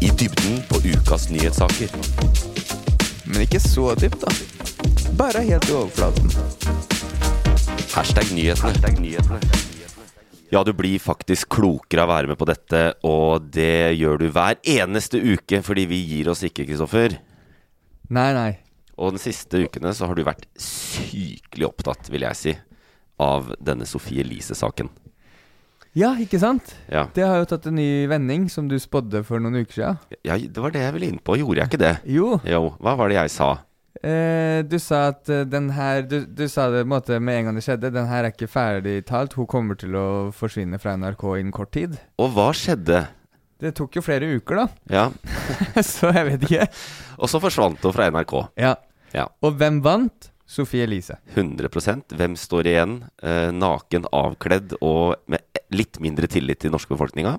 I dybden på ukas nyhetssaker. Men ikke så dypt, da. Bare helt i overflaten. Hashtag nyhetene. Ja, du blir faktisk klokere av å være med på dette, og det gjør du hver eneste uke fordi vi gir oss ikke, Kristoffer. Nei, nei. Og den siste ukene så har du vært sykelig opptatt, vil jeg si, av denne Sofie Elise-saken. Ja, ikke sant? Ja. Det har jo tatt en ny vending, som du spådde for noen uker siden. ja, det var det jeg ville inn på. Gjorde jeg ikke det? Jo. Jo, hva var det jeg sa? Eh, du sa at eh, den her du, du sa det på en måte med en gang det skjedde. Den her er ikke ferdig talt. Hun kommer til å forsvinne fra NRK innen kort tid. Og hva skjedde? Det tok jo flere uker, da. Ja, Så jeg vet ikke. og så forsvant hun fra NRK. Ja. Ja. Og hvem vant? Sofie Elise. 100% Hvem står igjen eh, naken, avkledd og med litt mindre tillit til norske befolkninga?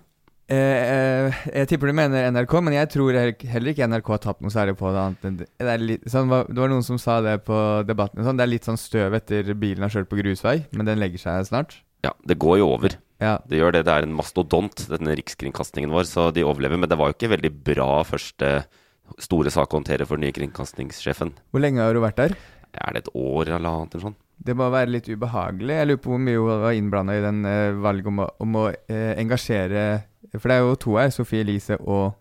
Eh, eh, jeg tipper du mener NRK, men jeg tror heller ikke NRK har tapt noe særlig på det. annet det. Litt, sånn, var- det var noen som sa det på debatten. Sånn, det er litt sånn støv etter bilen har kjørt på grusvei, men den legger seg snart. Ja, det går jo over. Ja, Det gjør det. Det er en mastodont, denne rikskringkastingen vår, så de overlever. Men det var jo ikke veldig bra første store sak å håndtere for den nye kringkastingssjefen. Hvor lenge har du vært der? Er det et år eller annet eller sånn? Det må være litt ubehagelig. Jeg lurer på hvor mye hun var innblanda i den eh, valget om å, om å eh, engasjere For det er jo to her, Sofie Elise og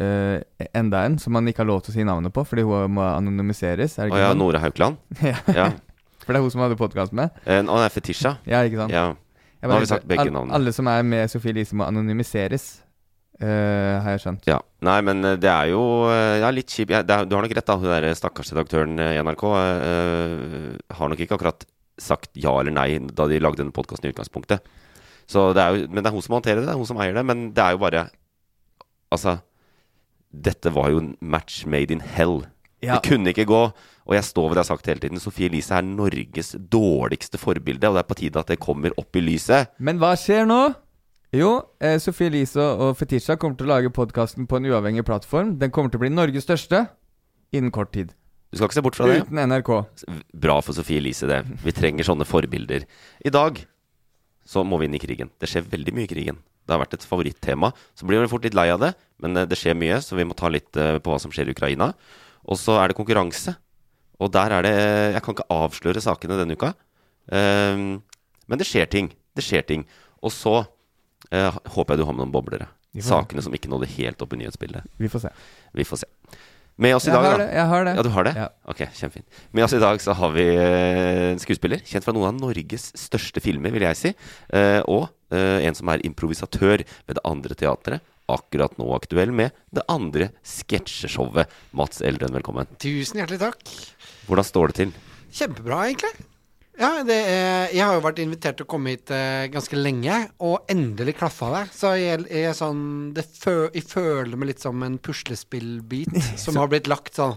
eh, enda en, som man ikke har lov til å si navnet på, fordi hun må anonymiseres. Er det Å ikke ja, sånn? Nora Haukeland? ja. Ja. For det er hun som hadde podkast med? Eh, Å, det er Fetisha? Ja, ikke sant? Ja. Jeg Nå har vi sagt begge navnene. Alle som er med Sofie Elise, må anonymiseres, eh, har jeg skjønt. ja. Nei, men eh, det er jo eh, ja, litt kjipt. Ja, du har nok rett, da. Hun der stakkars redaktøren i NRK uh, har nok ikke akkurat sagt ja eller nei da de lagde denne podkasten i utgangspunktet. Så det er jo, men det er hun som håndterer det, det er hun som eier det. Men det er jo bare Altså, dette var jo en match made in hell. Ja. Det kunne ikke gå. Og jeg står ved det jeg har sagt hele tiden. Sofie Elise er Norges dårligste forbilde, og det er på tide at det kommer opp i lyset. Men hva skjer nå? Jo, eh, Sofie Elise og Fetisha kommer til å lage podkasten på en uavhengig plattform. Den kommer til å bli Norges største innen kort tid. Du skal ikke se bort fra det. Uten NRK. Bra for Sofie Elise, det. Vi trenger sånne forbilder. I dag så må vi inn i krigen. Det skjer veldig mye i krigen. Det har vært et favorittema. Så blir vi fort litt lei av det, men eh, det skjer mye, så vi må ta litt eh, på hva som skjer i Ukraina. Og så er det konkurranse. Og der er det eh, Jeg kan ikke avsløre sakene denne uka. Um, men det skjer ting. Det skjer ting. Og så eh, håper jeg du har med noen boblere. Sakene se. Som ikke nådde helt opp i nyhetsbildet. Vi får se. Vi får se. Med oss i dag, da. Jeg har det. Ja, du har det? Ja. Ok, kjempefint. Med oss i dag så har vi eh, en skuespiller, kjent fra noen av Norges største filmer, vil jeg si. Uh, og uh, en som er improvisatør ved det andre teatret. Akkurat nå aktuell med det andre sketsjeshowet. Mats Eldren, velkommen. Tusen hjertelig takk. Hvordan står det til? Kjempebra, egentlig. Ja, det er, jeg har jo vært invitert til å komme hit eh, ganske lenge, og endelig klaffa det. Så jeg, jeg er sånn det fø, Jeg føler meg litt som en puslespillbit som har blitt lagt sånn.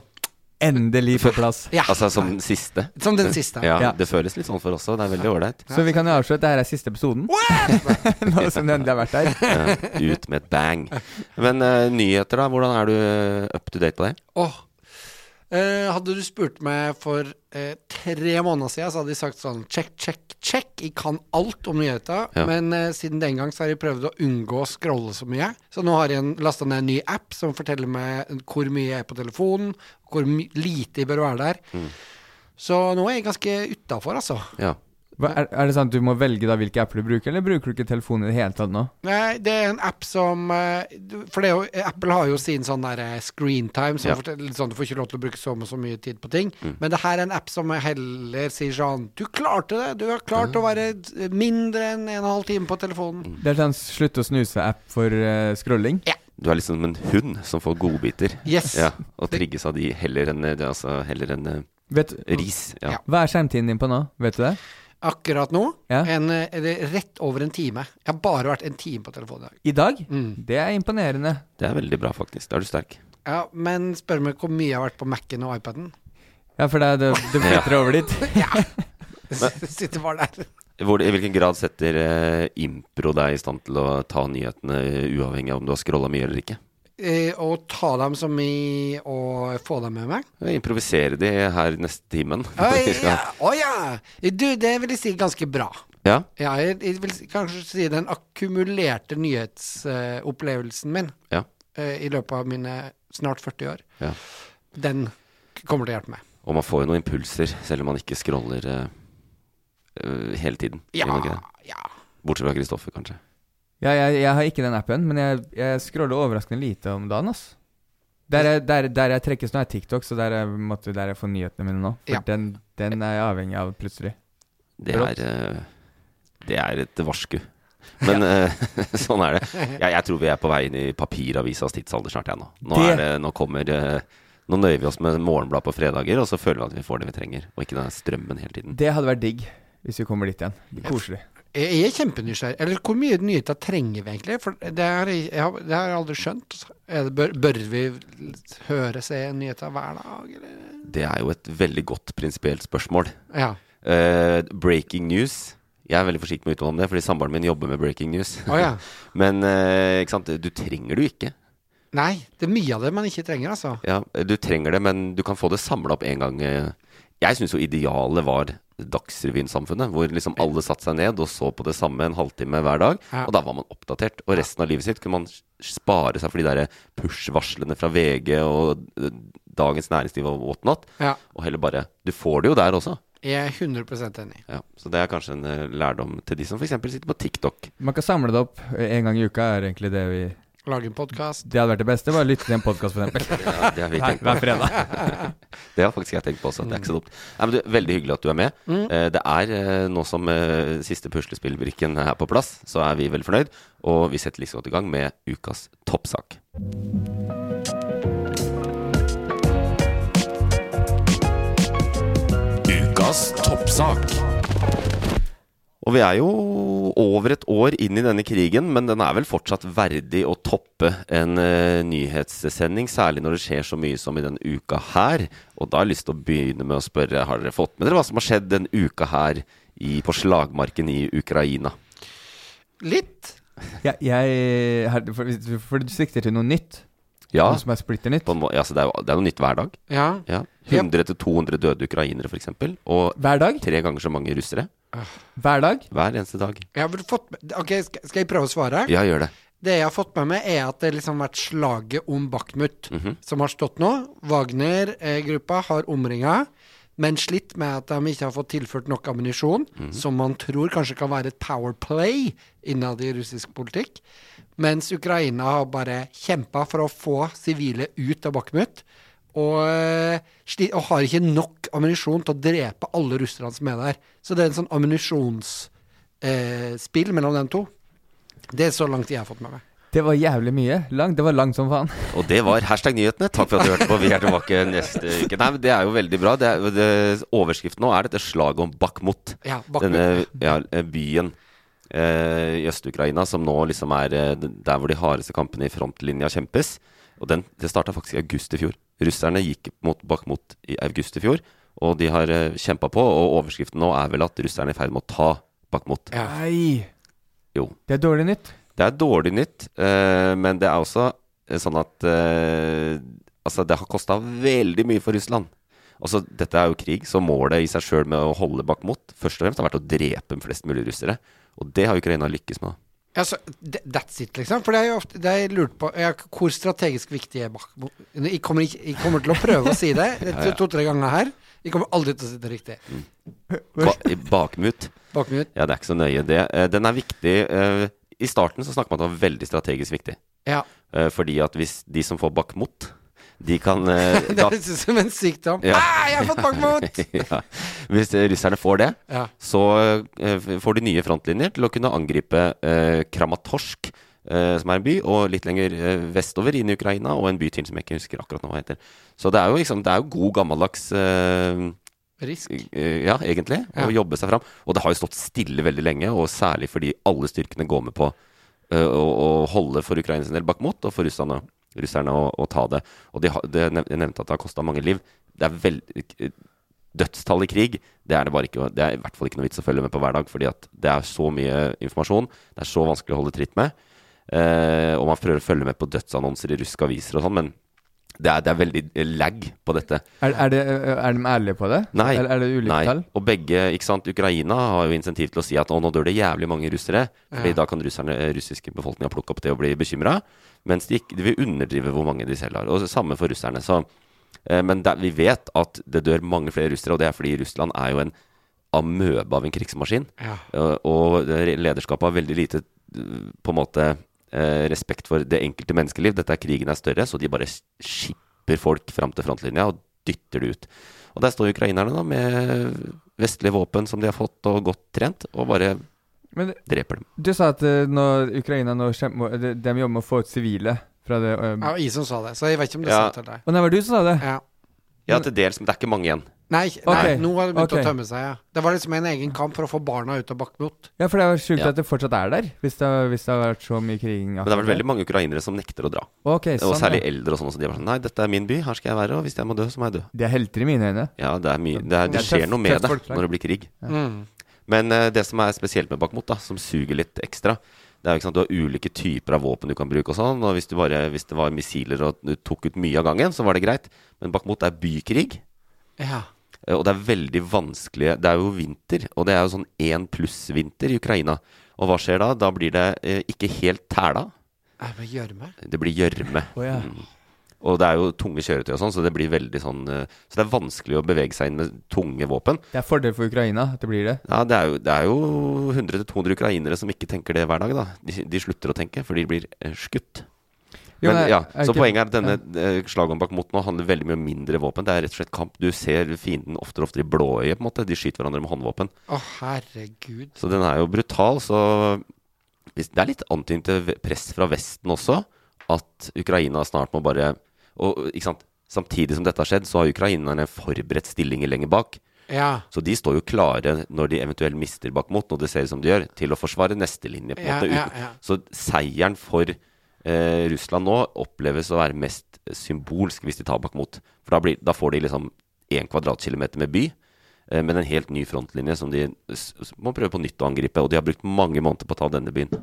Endelig på plass. Ja. Altså som den siste? Som den siste. Ja, Ja. Det føles litt sånn for oss òg. Det er veldig ålreit. Så vi kan jo avsløre at dette er siste episoden. Nå som du endelig har vært der. Ja, ut med et bang. Men uh, nyheter, da? Hvordan er du up to date på det? Åh. Eh, hadde du spurt meg for eh, tre måneder siden, så hadde jeg sagt sånn check, check, check. Jeg kan alt om nyheter. Ja. Men eh, siden den gang så har jeg prøvd å unngå å scrolle så mye. Så nå har jeg lasta ned en ny app som forteller meg hvor mye jeg er på telefonen, hvor lite jeg bør være der. Mm. Så nå er jeg ganske utafor, altså. Ja. Hva, er, er det sånn at du må velge da hvilke apper du bruker, eller bruker du ikke telefonen i det hele tatt nå? Nei, det er en app som eh, For det er jo, Apple har jo sin sånn der eh, screentime, så Ja. sånn, du får ikke lov til å bruke så og så mye tid på ting. Mm. Men det her er en app som heller sier sånn Du klarte det! Du har klart å være mindre enn en og en halv time på telefonen. Det er sånn slutt å snuse-app for uh, scrolling. Du er liksom en hund som får godbiter. Yes. Ja, og trigges av de heller enn altså, heller enn Vet, ris. Ja. Ja. Hva er skjermtiden din på nå? Vet du det? Akkurat nå, Ja. en, eh, eller rett over en time. Jeg har bare vært en time på telefonen i dag. I dag? Mm. Det er imponerende. Det er veldig bra, faktisk. Da er du sterk. Ja, men spør meg hvor mye jeg har vært på Mac-en og iPaden. Ja, for det, det, det flytter over dit. Sitter bare der. Hvor, I hvilken grad setter eh, impro deg i stand til å ta nyhetene uavhengig av om du har scrolla mye eller ikke? Eh, og ta dem som i å få dem med meg. Improvisere de her neste timen. Å ja. Ja! Du, det vil jeg si ganske bra. ja. Ja, jeg, jeg vil kanskje si den akkumulerte nyhetsopplevelsen min Ja. eh, i løpet av mine snart 40 år. Ja. Den kommer til å hjelpe meg. Og man får jo noen impulser, selv om man ikke scroller uh, hele tiden. Ja, ja. Bortsett fra Kristoffer, kanskje. Ja, jeg, jeg har ikke den appen, men jeg, jeg scroller overraskende lite om dagen, ass. Der jeg, der, der jeg trekkes nå, er TikTok, så der jeg, måtte, der jeg får nyhetene mine nå. For Ja. den, den er jeg avhengig av plutselig. Det er, eh, det er et varsku. Men eh, sånn er det. Jeg, jeg tror vi er på vei inn i papiravisas tidsalder snart, jeg nå. Nå, Det- er det, nå kommer eh, Nå nøyer vi oss med morgenblad på fredager, og så føler vi at vi får det vi trenger. Og ikke den strømmen hele tiden. Det hadde vært digg, hvis vi kommer dit igjen. Koselig. Jeg er kjempenysgjerrig. Eller hvor mye nyheter trenger vi egentlig? For det har jeg, jeg, har, jeg aldri skjønt. Bør, bør vi høre, se nyheter hver dag, eller? Det er jo et veldig godt prinsipielt spørsmål. Ja. Uh, breaking news. Jeg er veldig forsiktig med å uttale om det, fordi samboeren min jobber med breaking news. Oh, ja. Men uh, ikke sant? du trenger det jo ikke. Nei, det er mye av det man ikke trenger, altså. Ja, du trenger det, men du kan få det samla opp en gang. eh. Jeg syns jo idealet var Dagsrevyen-samfunnet, hvor liksom alle satte seg ned og så på det samme en halvtime hver dag. Ja. Og da var man oppdatert. Og resten av livet sitt kunne man spare seg for de der push-varslene fra VG og eh, Dagens Næringsliv og whatnot. Ja. Og heller bare Du får det jo der også. Jeg er 100 enig. Ja, så det er kanskje en eh, lærdom til de som f.eks. sitter på TikTok. Man kan samle det opp eh, en gang i uka, er egentlig det vi Lage en podkast. Det hadde vært det beste. Bare lytte til en podkast, for eksempel. Ja, det har vi Hver, tenkt på. hver fredag. Det har faktisk jeg tenkt på også. Det er ikke så dumt. Nei, men du, Veldig hyggelig at du er med. Eh, det er eh, nå som eh, siste puslespillbrikken er på plass, så er vi veldig fornøyd. Og vi setter liksom godt i gang med ukas toppsak. Ukas toppsak. Og vi er jo over et år inn i denne krigen, men den er vel fortsatt verdig å toppe en uh, nyhetssending, særlig når det skjer så mye som i denne uka her. Og da har jeg lyst til å begynne med å spørre, har dere fått med dere hva som har skjedd denne uka her i, på slagmarken i Ukraina? Litt. Ja, jeg her, for, for du sikter til noe nytt? Ja, Noe som er splitter nytt? på en må ja det, er, det er noe nytt hver dag. Ja. Ja. 100-200 døde ukrainere, f.eks. Og Hver dag? tre ganger så mange russere. Hver dag? Hver eneste dag. Jeg har fått med Ok, skal, skal jeg prøve å svare? Ja, gjør det. Det jeg har fått med meg, er at det liksom har vært slaget om Bakhmut som har stått nå. Wagner-gruppa har omringa, men slitt med at de ikke har fått tilført nok ammunisjon, som man tror kanskje kan være et power play innad i russisk politikk. Mens Ukraina har bare kjempa for å få sivile ut av Bakhmut. Og, eh, og har ikke nok ammunisjon til å drepe alle russerne som er der. Så det er en sånn ammunisjonsspill mellom dem to. Det er så langt jeg har fått med meg. Det var jævlig mye. Langt. Det var langt som faen. Og det var hashtag nyhetene. Takk for at du hørte på. Vi er tilbake neste uke. Nei, men Det er jo veldig bra. Det er, det, overskriften nå er dette slaget om Bakhmut. Ja, Bakhmut. Denne ja, byen eh, i Øst-Ukraina som nå liksom er eh, der hvor de hardeste kampene i frontlinja kjempes. Og den, Det starta faktisk i august i fjor. Russerne gikk mot Bakhmut i august i fjor. Og de har uh, kjempa på, og overskriften nå er vel at russerne er i ferd med å ta Bakhmut. Nei. Jo. Det er dårlig nytt. Det er dårlig nytt, eh, men det er også eh, sånn at eh, Altså, det har kosta veldig mye for Russland. Altså, dette er jo krig, så målet i seg sjøl med å holde Bakhmut først og fremst har vært å drepe flest mulig russere. Og det har Ukraina lykkes med. Altså, th- that's it, liksom. For det er jo ofte Det er lurt på ja, Hvor strategisk viktig er Bakhmut? Jeg kommer, ikke, jeg kommer til å prøve å si det to-tre ganger her. Jeg kommer aldri til å sitte riktig. Ba I bakmut. Bakmut. Ja, det er ikke så nøye, det. Eh, Den er viktig. eh, I starten så snakker man om det veldig strategisk viktig. Ja. Eh, Fordi at hvis de som får bakmot, de kan uh, Det høres ut som en sykdom. Ja. Ah, jeg har fått bankmot! ja. Hvis russerne får det, Ja. så uh, får de nye frontlinjer til å kunne angripe uh, Kramatorsk, som er en by, og litt lenger vestover inn i Ukraina, og en by til som jeg ikke husker akkurat nå hva heter. Så det er jo, liksom, det er jo god gammeldags Risk. Ja, egentlig. Å Ja. jobbe seg fram. Og det har jo stått stille veldig lenge, og særlig fordi alle styrkene går med på å, å holde for Ukrainas del mot, og for russerne, russerne å, å ta det. Og de, de nevnte at det har kosta mange liv. Det er veldig Dødstall i krig, det er det ikke Det er i hvert fall ikke noe vits å følge med på hver dag, fordi at det er så mye informasjon. Det er så vanskelig å holde tritt med. Eh, og man prøver å følge med på dødsannonser i russiske aviser og sånn, men det er, det er veldig lag på dette. Er, er, det, er de ærlige på det? Nei. Er, er det ulike Nei. tall? Og begge, ikke sant, Ukraina har jo insentiv til å si at å, nå dør det jævlig mange russere. Fordi Ja. da kan russerne, eh, russiske befolkninga plukke opp det og bli bekymra. Mens de, ikke, de vil underdrive hvor mange de selv har. Og det samme for russerne. Så, eh, men der, vi vet at det dør mange flere russere, og det er fordi Russland er jo en amøbe av en krigsmaskin. Ja. Og, og lederskapet har veldig lite eh, på en måte eh, respekt for det enkelte menneskeliv. Dette er krigen er større, så de bare skipper folk fram til frontlinja og dytter det ut. Og der står ukrainerne da med vestlige våpen som de har fått og godt trent, og bare Men dreper dem. du sa at eh, når Ukraina nå kjemper, de, de jobber med å få ut sivile fra det eh, Ja, Isen som sa det, så jeg vet ikke om det Ja. er sant eller Og nei, var det du som sa det? Ja. Ja, til dels, men det er ikke mange igjen. Nei, nei nå har det begynt okay. å tømme seg. Ja. Det var liksom en egen kamp for å få barna ut av Bakhmut. Ja, for det er sjukt Ja. at det fortsatt er der, hvis det, har- hvis det har vært så mye kriging. Men det har vært veldig mange ukrainere som nekter å dra. Ok, og sånn, særlig ja. eldre og sånn. Så de er sånn Nei, dette er min by, her skal jeg være, og hvis jeg må dø, så må jeg dø. De er helter i mine øyne. Ja, det er mye Det, er, Det er skjer tøft- noe med det når det blir krig. Mm. Men uh, det som er spesielt med Bakhmut, da, som suger litt ekstra, det er jo ikke sant, du har ulike typer av våpen du kan bruke og sånn. Og hvis, bare, hvis det var missiler og du tok ut mye av gangen, så var det greit. Men Bakhmut er bykrig. Ja. Eh, Og det er veldig vanskelig Det er jo vinter, og det er jo sånn én pluss-vinter i Ukraina. Og hva skjer da? Da blir det eh, ikke helt tæla. Er det gjørme? Det blir gjørme. Oh, ja. Mm. Og det er jo tunge kjøretøy og sånn, så det blir veldig sånn eh, Så det er vanskelig å bevege seg inn med tunge våpen. Det er fordel for Ukraina at det blir det. Ja, det er jo, det er jo 100-200 ukrainere som ikke tenker det hver dag, da. De, de slutter å tenke, for de blir skutt. Jo, Men ja, Så ikke- poenget er at denne ja. slagene bak mot nå handler veldig mye om mindre våpen. Det er rett og slett kamp. Du ser fienden oftere og oftere i blåøyet, på en måte. De skyter hverandre med håndvåpen. Å, herregud. Så den er jo brutal. Så det er litt antydning til press fra Vesten også. At Ukraina snart må bare Og ikke sant Samtidig som dette har skjedd, så har ukrainerne forberedt stillinger lenger bak. Ja. Så de står jo klare når de eventuelt mister Bakhmut, når det ser ut som de gjør, til å forsvare neste linje. på en Ja, måte ja, ja. Så seieren for eh, Russland nå oppleves å være mest symbolsk hvis de tar Bakhmut. For da, blir, da får de liksom én kvadratkilometer med by, eh, men en helt ny frontlinje som de må prøve på nytt å angripe. Og de har brukt mange måneder på å ta denne byen.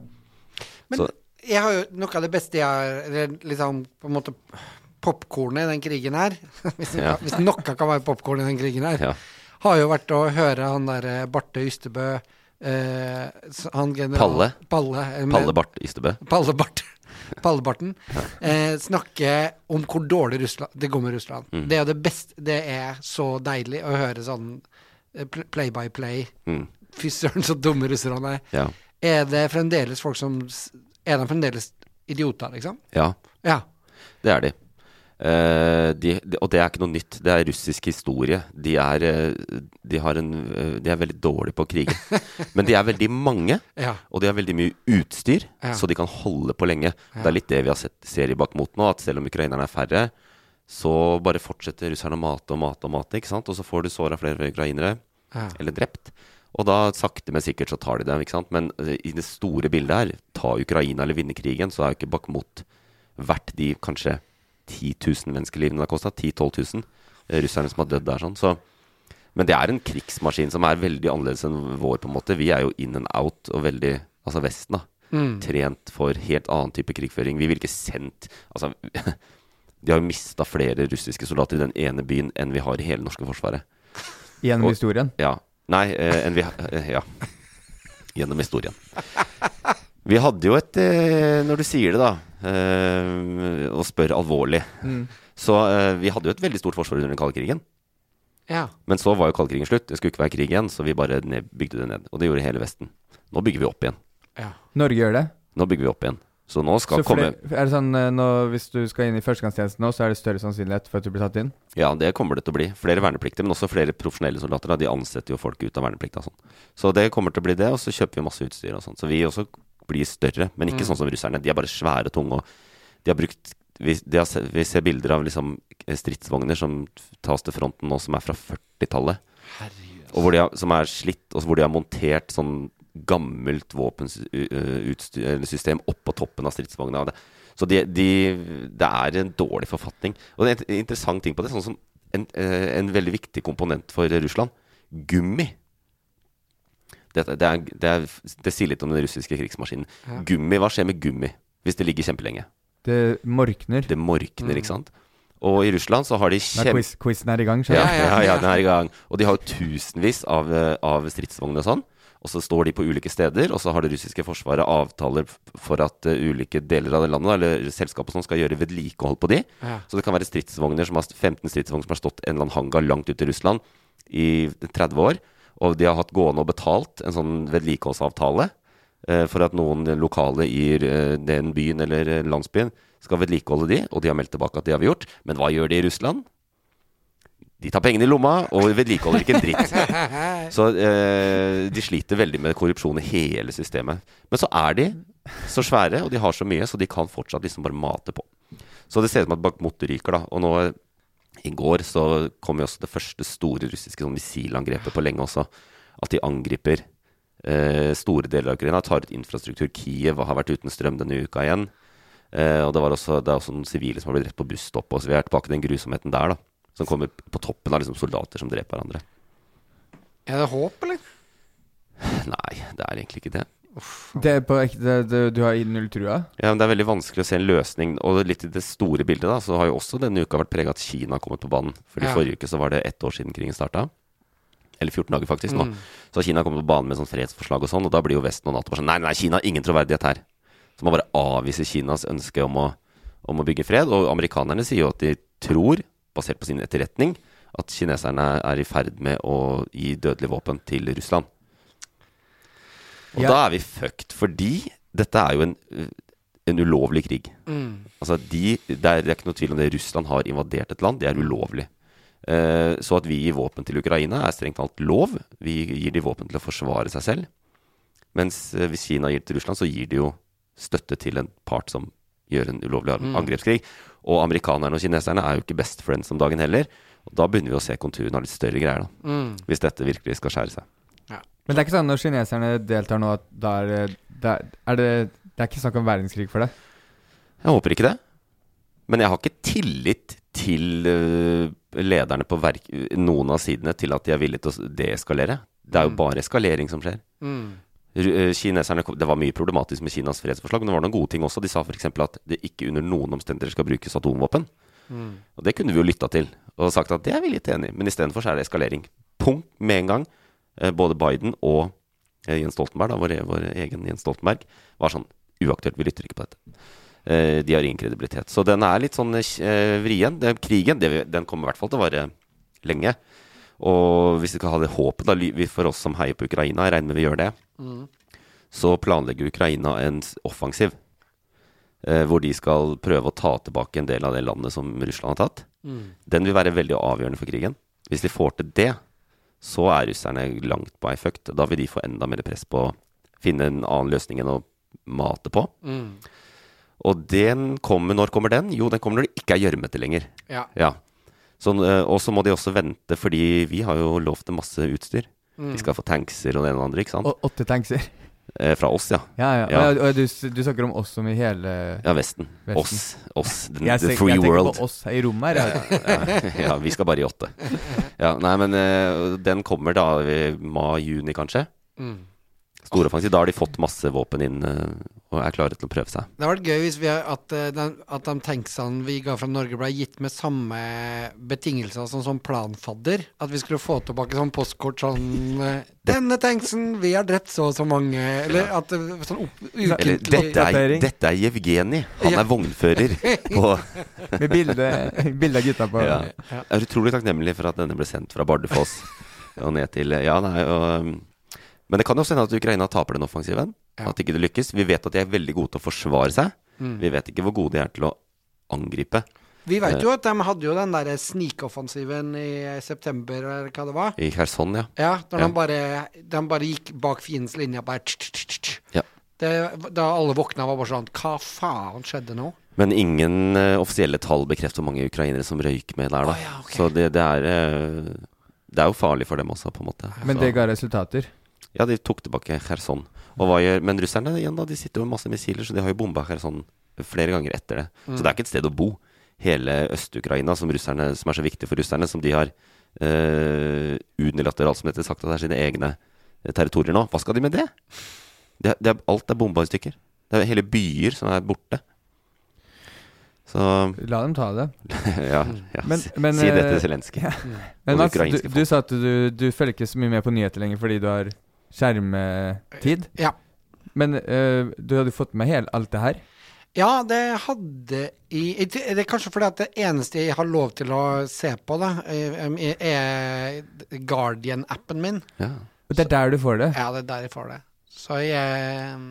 Men Så- jeg har jo noe av det beste jeg har liksom, på en måte popkornet i den krigen her. hvis, Ja. hvis noe kan være popkorn i den krigen her. Ja. Har jo vært å høre han derre Barte Ystebø eh, Han general Palle. Palle, eh, med- Palle Barth Ystebø. Palle Bart. Pallebarten. Eh, snakke om hvor dårlig Russland, det går med Russland. Mm. Det er det beste Det er så deilig å høre sånn eh, play by play. Mm. Fy søren, så dumme russerne er. Ja. Er det fremdeles folk som Er de fremdeles idioter, liksom? ja, Ja. det er de. Eh, de, de. Og det er ikke noe nytt. Det er russisk historie. De er, eh, de har en, eh, de er veldig dårlige på å krige. Men de er veldig mange, Ja. og de har veldig mye utstyr, Ja. så de kan holde på lenge. Det er litt det vi har sett, ser bak mot nå, at selv om ukrainerne er færre, så bare fortsetter russerne å mate og mate og mate, ikke sant? Og så får du såra flere ukrainere, Ja. eller drept. Og da sakte, men sikkert så tar de dem, ikke sant. Men i det store bildet her, ta Ukraina eller vinne krigen, så er jo ikke Bakhmut verdt de kanskje 10 000 menneskelivene det har kosta. 10 000-12 000 eh, russerne som har dødd der sånn. Så men det er en krigsmaskin som er veldig annerledes enn vår, på en måte. Vi er jo in and out og veldig Altså Vesten, da. Mm. Trent for helt annen type krigføring. Vi ville ikke sendt Altså De har jo mista flere russiske soldater i den ene byen enn vi har i hele norske forsvaret. Gjennom Og- historien. Ja. Nei, eh, enn vi eh, Ja. Gjennom historien. Vi hadde jo et eh, Når du sier det, da, eh, og spør alvorlig Mm. Så eh, vi hadde jo et veldig stort forsvar under den kalde krigen. Ja. Men så var jo kaldkrigen slutt. Det skulle ikke være krig igjen, så vi bare ned, bygde det ned. Og det gjorde hele Vesten. Nå bygger vi opp igjen. Norge gjør det. Nå bygger vi opp igjen. Så nå skal Så komme er det sånn nå, Hvis du skal inn i førstegangstjenesten nå, så er det større sannsynlighet for at du blir tatt inn? Ja, det kommer det til å bli. Flere vernepliktige, men også flere profesjonelle soldater. Da. De ansetter jo folk ut av verneplikta. og sånn. Så det kommer til å bli det, og så kjøper vi masse utstyr og sånn. Så vi også blir større, men ikke sånn som russerne. De er bare svære tunge, og de har brukt vi, har, vi ser bilder av liksom stridsvogner som tas til fronten nå, som er fra 40-tallet. Og hvor de har, som er slitt, og hvor de har montert sånn gammelt våpensystem oppå toppen av stridsvogna. Så de, de, det er en dårlig forfatning. Og det er en interessant ting på det, sånn som en, eh, en veldig viktig komponent for Russland gummi. Det, det, er, det, er, det sier litt om den russiske krigsmaskinen. Gummi, hva skjer med gummi hvis det ligger kjempelenge? Det morkner. Det morkner, ikke sant? Og i Russland så har de kjempe... quiz, quizen er i gang. Skjønner du? ja, ja, ja, den er i gang. Og de har jo tusenvis av, eh, av stridsvogner og sånn. Og så står de på ulike steder, og så har det russiske forsvaret avtaler for at uh, ulike deler av det landet, eller selskapet og sånn, skal gjøre vedlikehold på de. Ja. Så det kan være stridsvogner som har, 15 stridsvogner som har stått en eller annen hangar langt ute i Russland i 30 år. Og de har hatt gående og betalt en sånn vedlikeholdsavtale eh, for at noen lokale i eh, den byen eller eh, landsbyen skal vedlikeholde de, og de har meldt tilbake at de har vi gjort. Men hva gjør de i Russland? De tar pengene i lomma og vedlikeholder ikke en dritt. Så eh, de sliter veldig med korrupsjon i hele systemet. Men så er de så svære, og de har så mye, så de kan fortsatt liksom bare mate på. Så det ser ut som at Bakhmut ryker, da. Og nå i går så kom jo også det første store russiske sånn missilangrepet på lenge også. At de angriper eh, store deler av Ukraina, tar ut infrastruktur. Kiev har vært uten strøm denne uka igjen. Eh, og det, var også, det er også noen sivile som har blitt drept på busstopp. Og så vi er tilbake til den grusomheten der, da. Som kommer på toppen av liksom soldater som dreper hverandre. Er det håp, eller? Nei, det er egentlig ikke det. Det er på ekte Du har i null trua? Ja, men Det er veldig vanskelig å se en løsning. Og litt i det store bildet da, så har jo også denne uka vært prega at Kina har kommet på banen. Fordi Ja. forrige uke så var det ett år siden krigen starta. Eller 14 dager faktisk nå. Mm. Så har Kina kommet på banen med sånn fredsforslag og sånn, og da blir jo Vesten og Nato bare sånn Nei, nei, Kina ingen troverdighet her. Så man bare avviser Kinas ønske om å, om å bygge fred. Og amerikanerne sier jo at de tror, basert på sin etterretning, at kineserne er i ferd med å gi dødelige våpen til Russland. Og Ja. da er vi fucked, fordi dette er jo en, en ulovlig krig. Mm. Altså de, det, er, ikke noe tvil om det. Russland har invadert et land. Det er ulovlig. Eh, så at vi gir våpen til Ukraina, er strengt talt lov. Vi gir de våpen til å forsvare seg selv. Mens eh, hvis Kina gir til Russland, så gir de jo støtte til en part som gjør en ulovlig angrepskrig. angrepskrig. Og amerikanerne og kineserne er jo ikke best friends om dagen heller. Og da begynner vi å se konturene av litt større greier, da. Mm. Hvis dette virkelig skal skjære seg. Men det er ikke sånn når kineserne deltar nå, at da er det er, det Det er ikke snakk om verdenskrig for det? Jeg håper ikke det. Men jeg har ikke tillit til øh, lederne på verk, noen av sidene til at de er villige til å deeskalere. Det er jo bare eskalering som skjer. Mm. Øh, Kineserne, Det var mye problematisk med Kinas fredsforslag, men det var noen gode ting også. De sa f.eks. at det ikke under noen omstendigheter skal brukes atomvåpen. Mm. Og det kunne vi jo lytta til og sagt at det er vi litt enig i. Men istedenfor så er det eskalering. Punkt med en gang. Eh, Både Biden og eh, Jens Stoltenberg, da, vår, vår egen Jens Stoltenberg, var sånn uaktuelt. Vi lytter ikke på dette. Eh, De har ingen kredibilitet. Så den er litt sånn vrien. Den krigen den kommer i hvert fall til å vare lenge. Og hvis vi skal ha det håpet, da, for oss som heier på Ukraina, jeg regner med vi gjør det, så planlegger Ukraina en offensiv. Hvor de skal prøve å ta tilbake en del av det landet som Russland har tatt. Den vil være veldig avgjørende for krigen. Hvis de får til det, så er russerne langt på ei fucked. Da vil de få enda mer press på å finne en annen løsning enn å mate på. Mm. Og den kommer, når kommer den? Jo, den kommer når det ikke er gjørmete lenger. Ja. Ja. Sånn, eh, og så må de også vente, fordi vi har jo lovt dem masse utstyr. Mm. De skal få tankser og det ene og det andre, ikke sant? Og åtte tankser? Eh, fra oss, ja. Ja, ja. Ja. Og, og du, du snakker om oss som i hele Ja, Vesten. Vesten. Oss. Oss. The, Jeg, the free jeg tenker på oss her i rommet her. jeg. ja, ja, vi skal bare i åtte. Ja, nei, men eh, den kommer da i mai-juni, kanskje. Mm. Storoffensiv. Da har de fått masse våpen inn eh, og er klare til å prøve seg. Det hadde vært gøy hvis vi, at, eh, den, at de tanksene vi ga fra Norge, ble gitt med samme betingelser som sånn planfadder. At vi skulle få tilbake sånn postkort sånn eh, 'Denne tanksen, vi har drept så og så mange.' Eller at sånn opp, Eller dette er, dette er Jevgenij. Han Ja. er vognfører. på, Med bilde, bilde av gutta på ja. Jeg er utrolig takknemlig for at denne ble sendt fra Bardufoss og ned til Ja, nei, og, um, Men det kan jo også hende at Ukraina taper den offensiven. Ja. At ikke det lykkes. Vi vet at de er veldig gode til å forsvare seg. Mm. Vi vet ikke hvor gode de er til å angripe. Vi veit jo at de hadde jo den der snikoffensiven i september, eller hva det var. I Kherson, ja. Ja, da Ja. De, bare, de bare gikk bak fiendens linje bare tsk, tsk, tsk, tsk. Ja. Det, Da alle våkna, var bare sånn Hva faen skjedde nå? Men ingen uh, offisielle tall bekrefter hvor mange ukrainere som røyk med der, da. Oh, ja, okay. Så det, det er uh, Det er jo farlig for dem også, på en måte. Men Så- det ga resultater. Ja, de tok tilbake Kherson. Og hva gjør Men russerne igjen da, de sitter jo med masse missiler, så de har jo bomba Kherson flere ganger etter det. Så det er ikke et sted å bo. Hele Øst-Ukraina, som, russerne- som er så viktig for russerne, som de har uh, unilateralt, som dette sagt, at det er sine egne eh, territorier nå. Hva skal de med det? det, det er, alt er bomba i stykker. Det er hele byer som er borte. Så La dem ta det. ja, ja Men- men, si det eh, til Zelenskyj. Men Mats, du, du sa at du, du følger ikke så mye med på nyheter lenger fordi du har skjermetid. Ja. Men uh, du hadde fått med helt alt det her? Ja, det hadde i i- Det er kanskje fordi at det eneste jeg har lov til å se på, da, er, er Guardian-appen min. Ja. Og det er der du får det? Ja, det er der jeg får det. Så jeg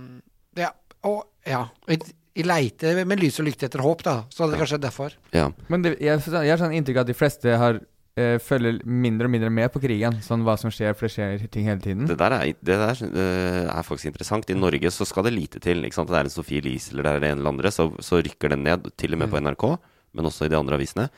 Ja. Og ja. Jeg, jeg leiter med lys og lykte etter håp, da. Så det er kanskje derfor. ja. Men det, jeg, jeg har sånn inntrykk av at de fleste har eh, følger mindre og mindre med på krigen. Sånn hva som skjer, for det skjer ting hele tiden. Det der, er, det der eh, er faktisk interessant. I Norge så skal det lite til. Ikke sant? Det er en Sophie Elise eller det er det ene eller andre, så, så rykker den ned. Til og med på NRK, men også i de andre avisene.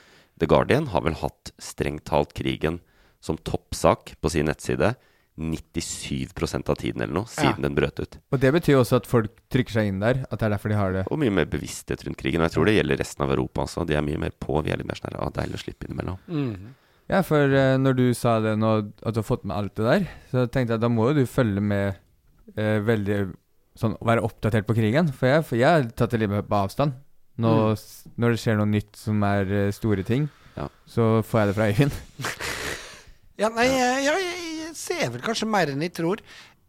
The Guardian har vel hatt strengt talt krigen som toppsak på sin nettside 97% av tiden eller noe, siden Ja. den brøt ut. Og det betyr også at folk trykker seg inn der. At det er derfor de har det. Og mye mer bevissthet rundt krigen. Og jeg tror det gjelder resten av Europa også. De er mye mer på. Vi er litt mer sånn her, ah, deilig å slippe innimellom. Ja, for eh, når du sa det nå, at du har fått med alt det der, så tenkte jeg at da må jo du følge med eh, veldig Sånn være oppdatert på krigen. For jeg, for jeg har tatt det litt på avstand. Nå, Mm. s- Når det skjer noe nytt som er eh, store ting, Ja. så får jeg det fra Øyvind. Ja, nei, jeg, jeg, jeg ser vel kanskje mer enn jeg tror.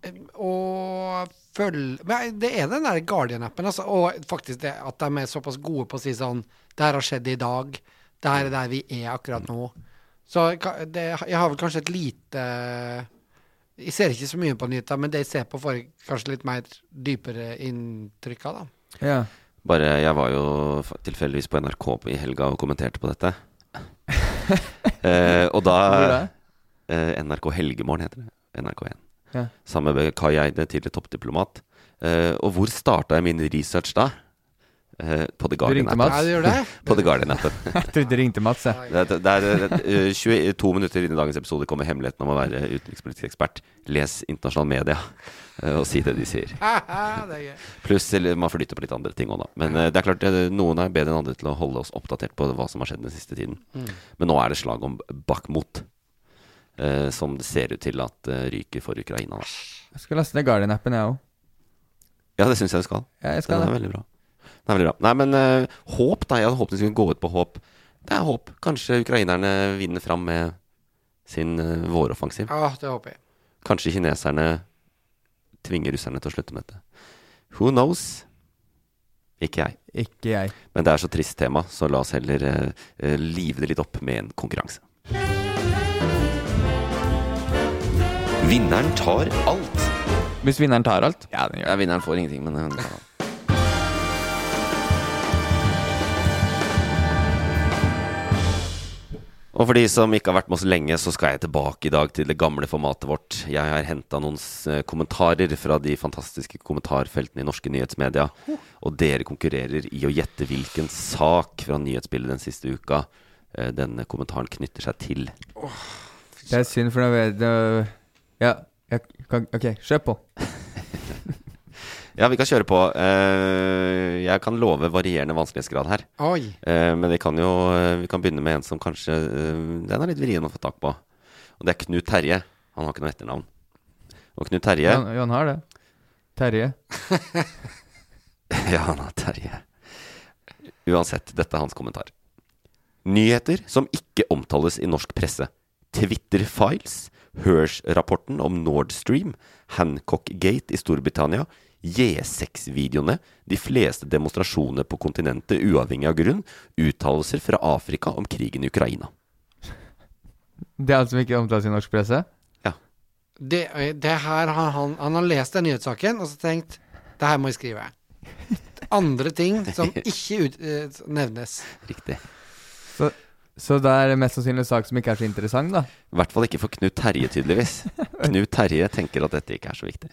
Eh, Og følg Men det er den der Guardian-appen, altså. Og faktisk det at de er såpass gode på å si sånn Det her har skjedd i dag. Det her er der vi er akkurat nå. Så det, jeg har vel kanskje et lite Jeg ser ikke så mye på nyheter, men det jeg ser på, får jeg kanskje litt mer dypere inntrykk av, da. Ja. Bare Jeg var jo tilfeldigvis på NRK i helga og kommenterte på dette. eh, og da? Eh, NRK Helgemorgen heter det. NRK1. Ja. Sammen med Kai Eide, tidligere toppdiplomat. Eh, og hvor starta jeg min research da? Eh, på The Guardian-appen. På The Guardian-appen. Jeg trodde du ringte Mats, jeg. Det, er- det er eh, 22 minutter inn i dagens episode kommer hemmeligheten om å være utenrikspolitisk ekspert. Les internasjonale media eh, og si det de sier. er. Pluss eller man flytter på litt andre ting òg, da. Men det er klart noen er bedre enn andre til å holde oss oppdatert på hva som har skjedd den siste tiden. Men nå er det slag om Bakhmut. eh, som det ser ut til at ryker for Ukraina. Da. Jeg skal laste ned Guardian-appen, jeg òg. Ja, det syns jeg du skal. Ja, jeg Den skal er det. veldig bra. Den er veldig bra. Nei, men uh, håp, da. Jeg hadde håpet det skulle gå ut på håp. Det er håp. Kanskje ukrainerne vinner fram med sin uh, våroffensiv. Ja, det håper jeg. Kanskje kineserne tvinger russerne til å slutte med dette. Who knows? Ikke jeg. Ikke jeg. Men det er så trist tema, så la oss heller eh, live det litt opp med en konkurranse. Vinneren tar alt. Hvis vinneren tar alt? Ja, den gjør Ja, vinneren får ingenting, men hun tar alt. Og for de som ikke har vært med oss lenge, så skal jeg tilbake i dag til det gamle formatet vårt. Jeg har henta noen eh, kommentarer fra de fantastiske kommentarfeltene i norske nyhetsmedia. Og dere konkurrerer i å gjette hvilken sak fra nyhetsbildet den siste uka eh, denne kommentaren knytter seg til. Det er synd, for da vet jeg Ja, jeg kan OK, kjør på. Ja, vi kan kjøre på. Eh, Jeg kan love varierende vanskelighetsgrad her. Oi. Eh, Men vi kan jo eh, Vi kan begynne med en som kanskje Den er litt vrien å få tak på. Og det er Knut Terje. Han har ikke noe etternavn. Og Knut Terje Ja, han- han har det. Terje. Ja, han har Terje. Uansett, dette er hans kommentar. Nyheter som ikke omtales i norsk presse. Twitter-files, Hirsch-rapporten om Nord Stream, Hancock-gate i Storbritannia, J6-videoene, de fleste demonstrasjoner på kontinentet uavhengig av grunn, uttalelser fra Afrika om krigen i Ukraina. Det er alt som ikke omtales i norsk presse? Det, det her har han, han har lest den nyhetssaken og så tenkt Det her må jeg skrive. Andre ting som ikke ut, eh, nevnes. Riktig. Så, så det er mest sannsynlig en sak som ikke er så interessant, da. I hvert fall ikke for Knut Terje, tydeligvis. Knut Terje tenker at dette ikke er så viktig.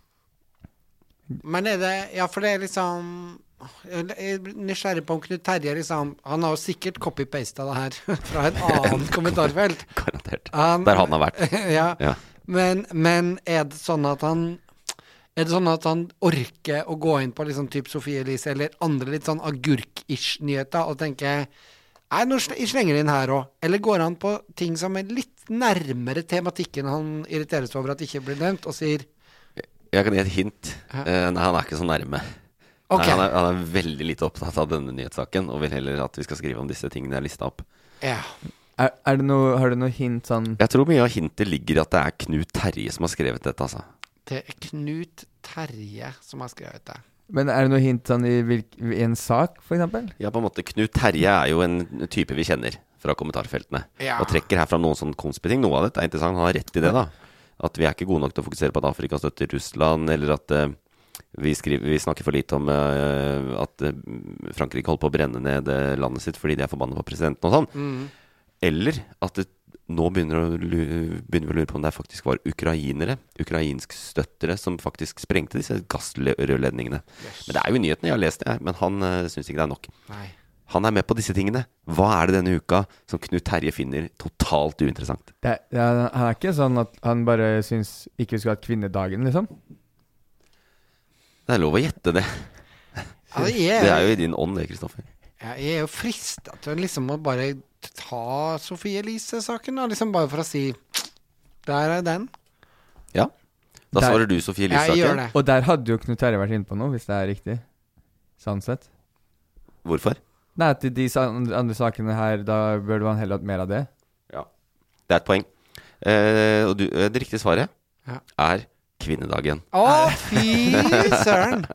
Men er det Ja, for det er liksom Jeg er nysgjerrig på om Knut Terje liksom Han har jo sikkert copy-pasta det her fra et annet kommentarfelt. Garantert. Han- Der han har vært. ja. Ja. Men, men er det sånn at han Er det sånn at han orker å gå inn på liksom typ Sofie Elise eller andre litt sånn agurk-ish nyheter og tenke Nei, nå slenger de inn her òg. Eller går han på ting som er litt nærmere tematikken han irriteres over at ikke blir nevnt, og sier Jeg kan gi et hint. Eh, nei, han er ikke så nærme. Okay. Nei, han, er, han er veldig lite opptatt av denne nyhetssaken, og vil heller at vi skal skrive om disse tingene jeg har lista opp. Ja. Er, er det noe, har du noe hint sånn Jeg tror mye av hintet ligger i at det er Knut Terje som har skrevet dette, altså. Det er Knut Terje som har skrevet det. Men er det noe hint sånn i, hvilk, i en sak, for eksempel? Ja, på en måte. Knut Terje er jo en type vi kjenner fra kommentarfeltene. Ja. Og trekker her fram noen sånn konspiting. Noe av dette er interessant. Han har rett i det, da. At vi er ikke gode nok til å fokusere på at Afrika støtter Russland, eller at eh, vi, skriver, vi snakker for lite om uh, at eh, Frankrike holder på å brenne ned landet sitt fordi de er forbanna på presidenten og sånn. Mm. Eller at det nå begynner, å, lure, begynner vi å lure på om det faktisk var ukrainere, ukrainskstøttere, som faktisk sprengte disse gassrørledningene. Men det er jo i nyhetene, jeg har lest det men han uh, syns ikke det er nok. Nei. Han er med på disse tingene. Hva er det denne uka som Knut Terje finner totalt uinteressant? Det, det, er- han er ikke sånn at han bare syns ikke vi skulle hatt kvinnedagen, liksom? Det er lov å gjette det. Ja, det er- Det er jo i din ånd, det, Kristoffer. Jeg er jo frista til liksom å bare ta Sofie Elise-saken, da. Liksom bare for å si Der er den. Ja. Da Der- svarer du Sofie Elise-saken. Og der hadde jo Knut Terje vært inne på noe, hvis det er riktig. Sånn sett. Hvorfor? Nei, til de andre sakene her, da burde man heller hatt mer av det. Ja. Det er et poeng. Eh, og du, eh, det riktige svaret Ja. er kvinnedagen. Å, fy søren!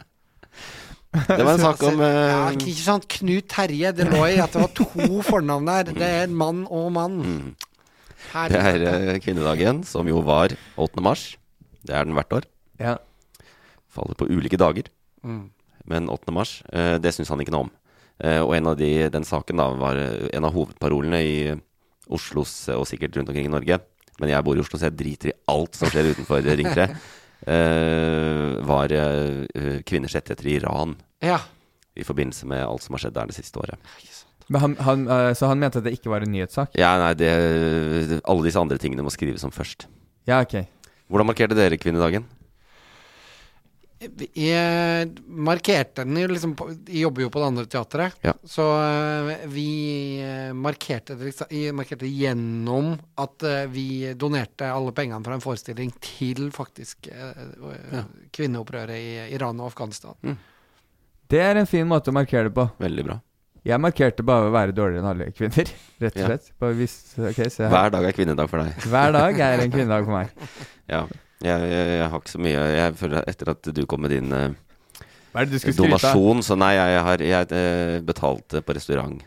Det var en sak om ja, eh, Ikke sant, Knut Terje. Det lå i at det var to fornavn der. Det er mann og mann. Mm. Det er eh, kvinnedagen, som jo var 8. mars. Det er den hvert år. Ja. Faller på ulike dager. Mm. Men 8. mars, uh, det syns han ikke noe om. Eh, og en av de, den saken da var eh, en av hovedparolene i Oslos, eh, og sikkert rundt omkring i Norge, men jeg bor i Oslo, så jeg driter i alt som skjer utenfor Ring 3, eh, var kvinners rettigheter i Iran. Ja. I forbindelse med alt som har skjedd der det siste året. Men han, han, så han mente at det ikke var en nyhetssak? Ja, nei, det, alle disse andre tingene må skrives om først. Ja, ok. Hvordan markerte dere kvinnedagen? Jeg markerte den jo liksom på, Jeg jobber jo på det andre teatret. Ja. Så eh, vi eh, markerte det liksom, jeg markerte gjennom at eh, vi donerte alle pengene fra en forestilling til faktisk ja. kvinneopprøret i Iran og Afghanistan. Mm. Det er en fin måte å markere det på. Veldig bra. Jeg markerte bare å være dårligere enn alle kvinner, rett og Ja. slett. Bare hvis, okay, se her. Hver dag er kvinnedag for deg. Hver dag er en kvinnedag for meg. Ja. Jeg, jeg, jeg har ikke så mye Jeg føler etter at du kom med din uh, Hva er det du skulle skryte donasjon, så nei, jeg har jeg, uh, betalte på restaurant.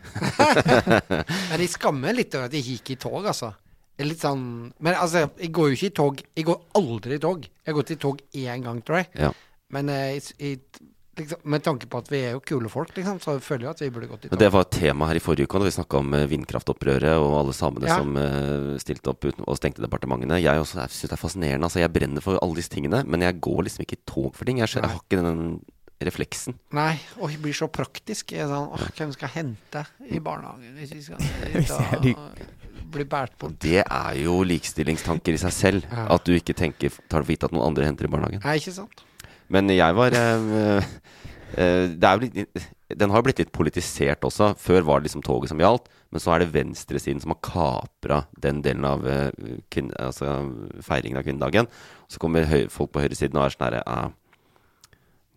Men jeg skammer litt over at jeg gikk i tog, altså. Det er litt sånn Men altså, jeg går jo ikke i tog. Jeg går aldri i tog. Jeg har gått i tog én gang, tror jeg. Ja. Men eh, jeg, jeg, liksom, med tanke på at vi er jo kule folk, liksom, så føler jeg at vi burde gått i tog. det var et tema her i forrige uke, da vi snakka om eh, vindkraftopprøret og alle samene Ja. som uh, stilte opp uten, og stengte departementene. Jeg også syns det er fascinerende. Altså, jeg brenner for alle disse tingene, men jeg går liksom ikke i tog for ting. Jeg, jeg har ikke den refleksen. Nei, og jeg blir så praktisk. Jeg er sånn Åh, hvem skal hente i barnehagen hvis vi skal og bli båret bort? Det er jo likestillingstanker i seg selv. Ja. At du ikke tenker, tar for gitt at noen andre henter i barnehagen. Nei, ikke sant? Men jeg var eh, eh, Det er jo litt Den har blitt litt politisert også. Før var det liksom toget som gjaldt, men så er det venstresiden som har kapra den delen av eh, kvinne, altså, feiringen av kvinnedagen. Så kommer høy, folk på høyresiden og er sånn herre ah,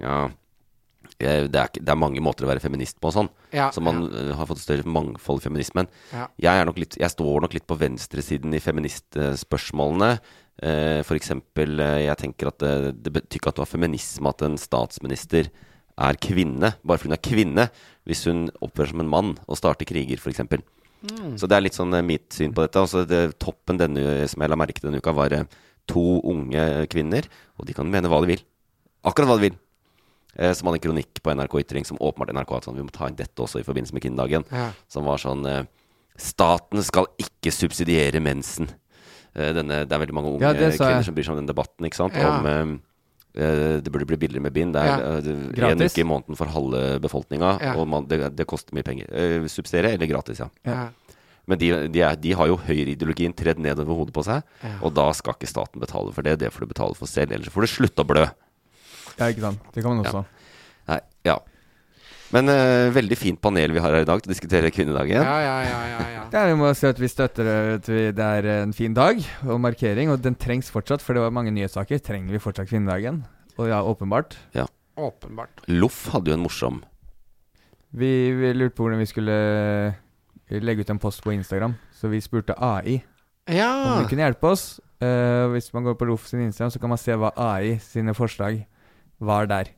Ja eh, det er, det er mange måter å være feminist på og sånn. Ja, så man ja. har fått større mangfold i feminismen. Ja. Jeg, litt, jeg står nok litt på venstresiden i feministspørsmålene. Eh, for eksempel, eh, jeg tenker at det, det betyr ikke at du har feminisme at en statsminister er kvinne, bare fordi hun er kvinne, hvis hun oppfører som en mann og starter kriger, f.eks. Mm. Så det er litt sånn eh, mitt syn på dette. Altså, det, toppen denne, som jeg la merke til denne uka, var eh, to unge kvinner, og de kan mene hva de vil. Akkurat hva de vil. Eh, som hadde en kronikk på NRK Ytring som åpenbart NRK hadde sånn Vi må ta inn dette også i forbindelse med kvinnedagen. Ja. Som var sånn eh, Staten skal ikke subsidiere mensen. Eh, denne, det er veldig mange unge Ja, kvinner som bryr seg om den debatten, ikke sant? Ja. Om eh, eh, det burde bli billigere med bind. Det er Ja. uke i måneden for halve befolkninga, Ja. og man, det, det koster mye penger. Uh, subsidiere eller gratis, ja. Ja. Men de, de, er, de har jo høyreideologien tredd ned over hodet på seg, Ja. og da skal ikke staten betale for det. Det får du betale for selv, ellers får du slutte å blø. Ja, ikke sant. Det kan man også. Ja. Men uh, veldig fint panel vi har her i dag til å diskutere kvinnedagen. Ja, ja, ja, ja, ja. Det er, vi må si at vi støtter at vi- Det er en fin dag og markering, og den trengs fortsatt, for det var mange nyhetssaker. Trenger vi fortsatt kvinnedagen? Og ja, åpenbart. Ja. Åpenbart. Loff hadde jo en morsom Vi, vi lurte på hvordan vi skulle eh, legge ut en post på Instagram, så vi spurte AI ja. om de kunne hjelpe oss. Uh, hvis man går på Loff sin Instagram, så kan man se hva AI sine forslag var der.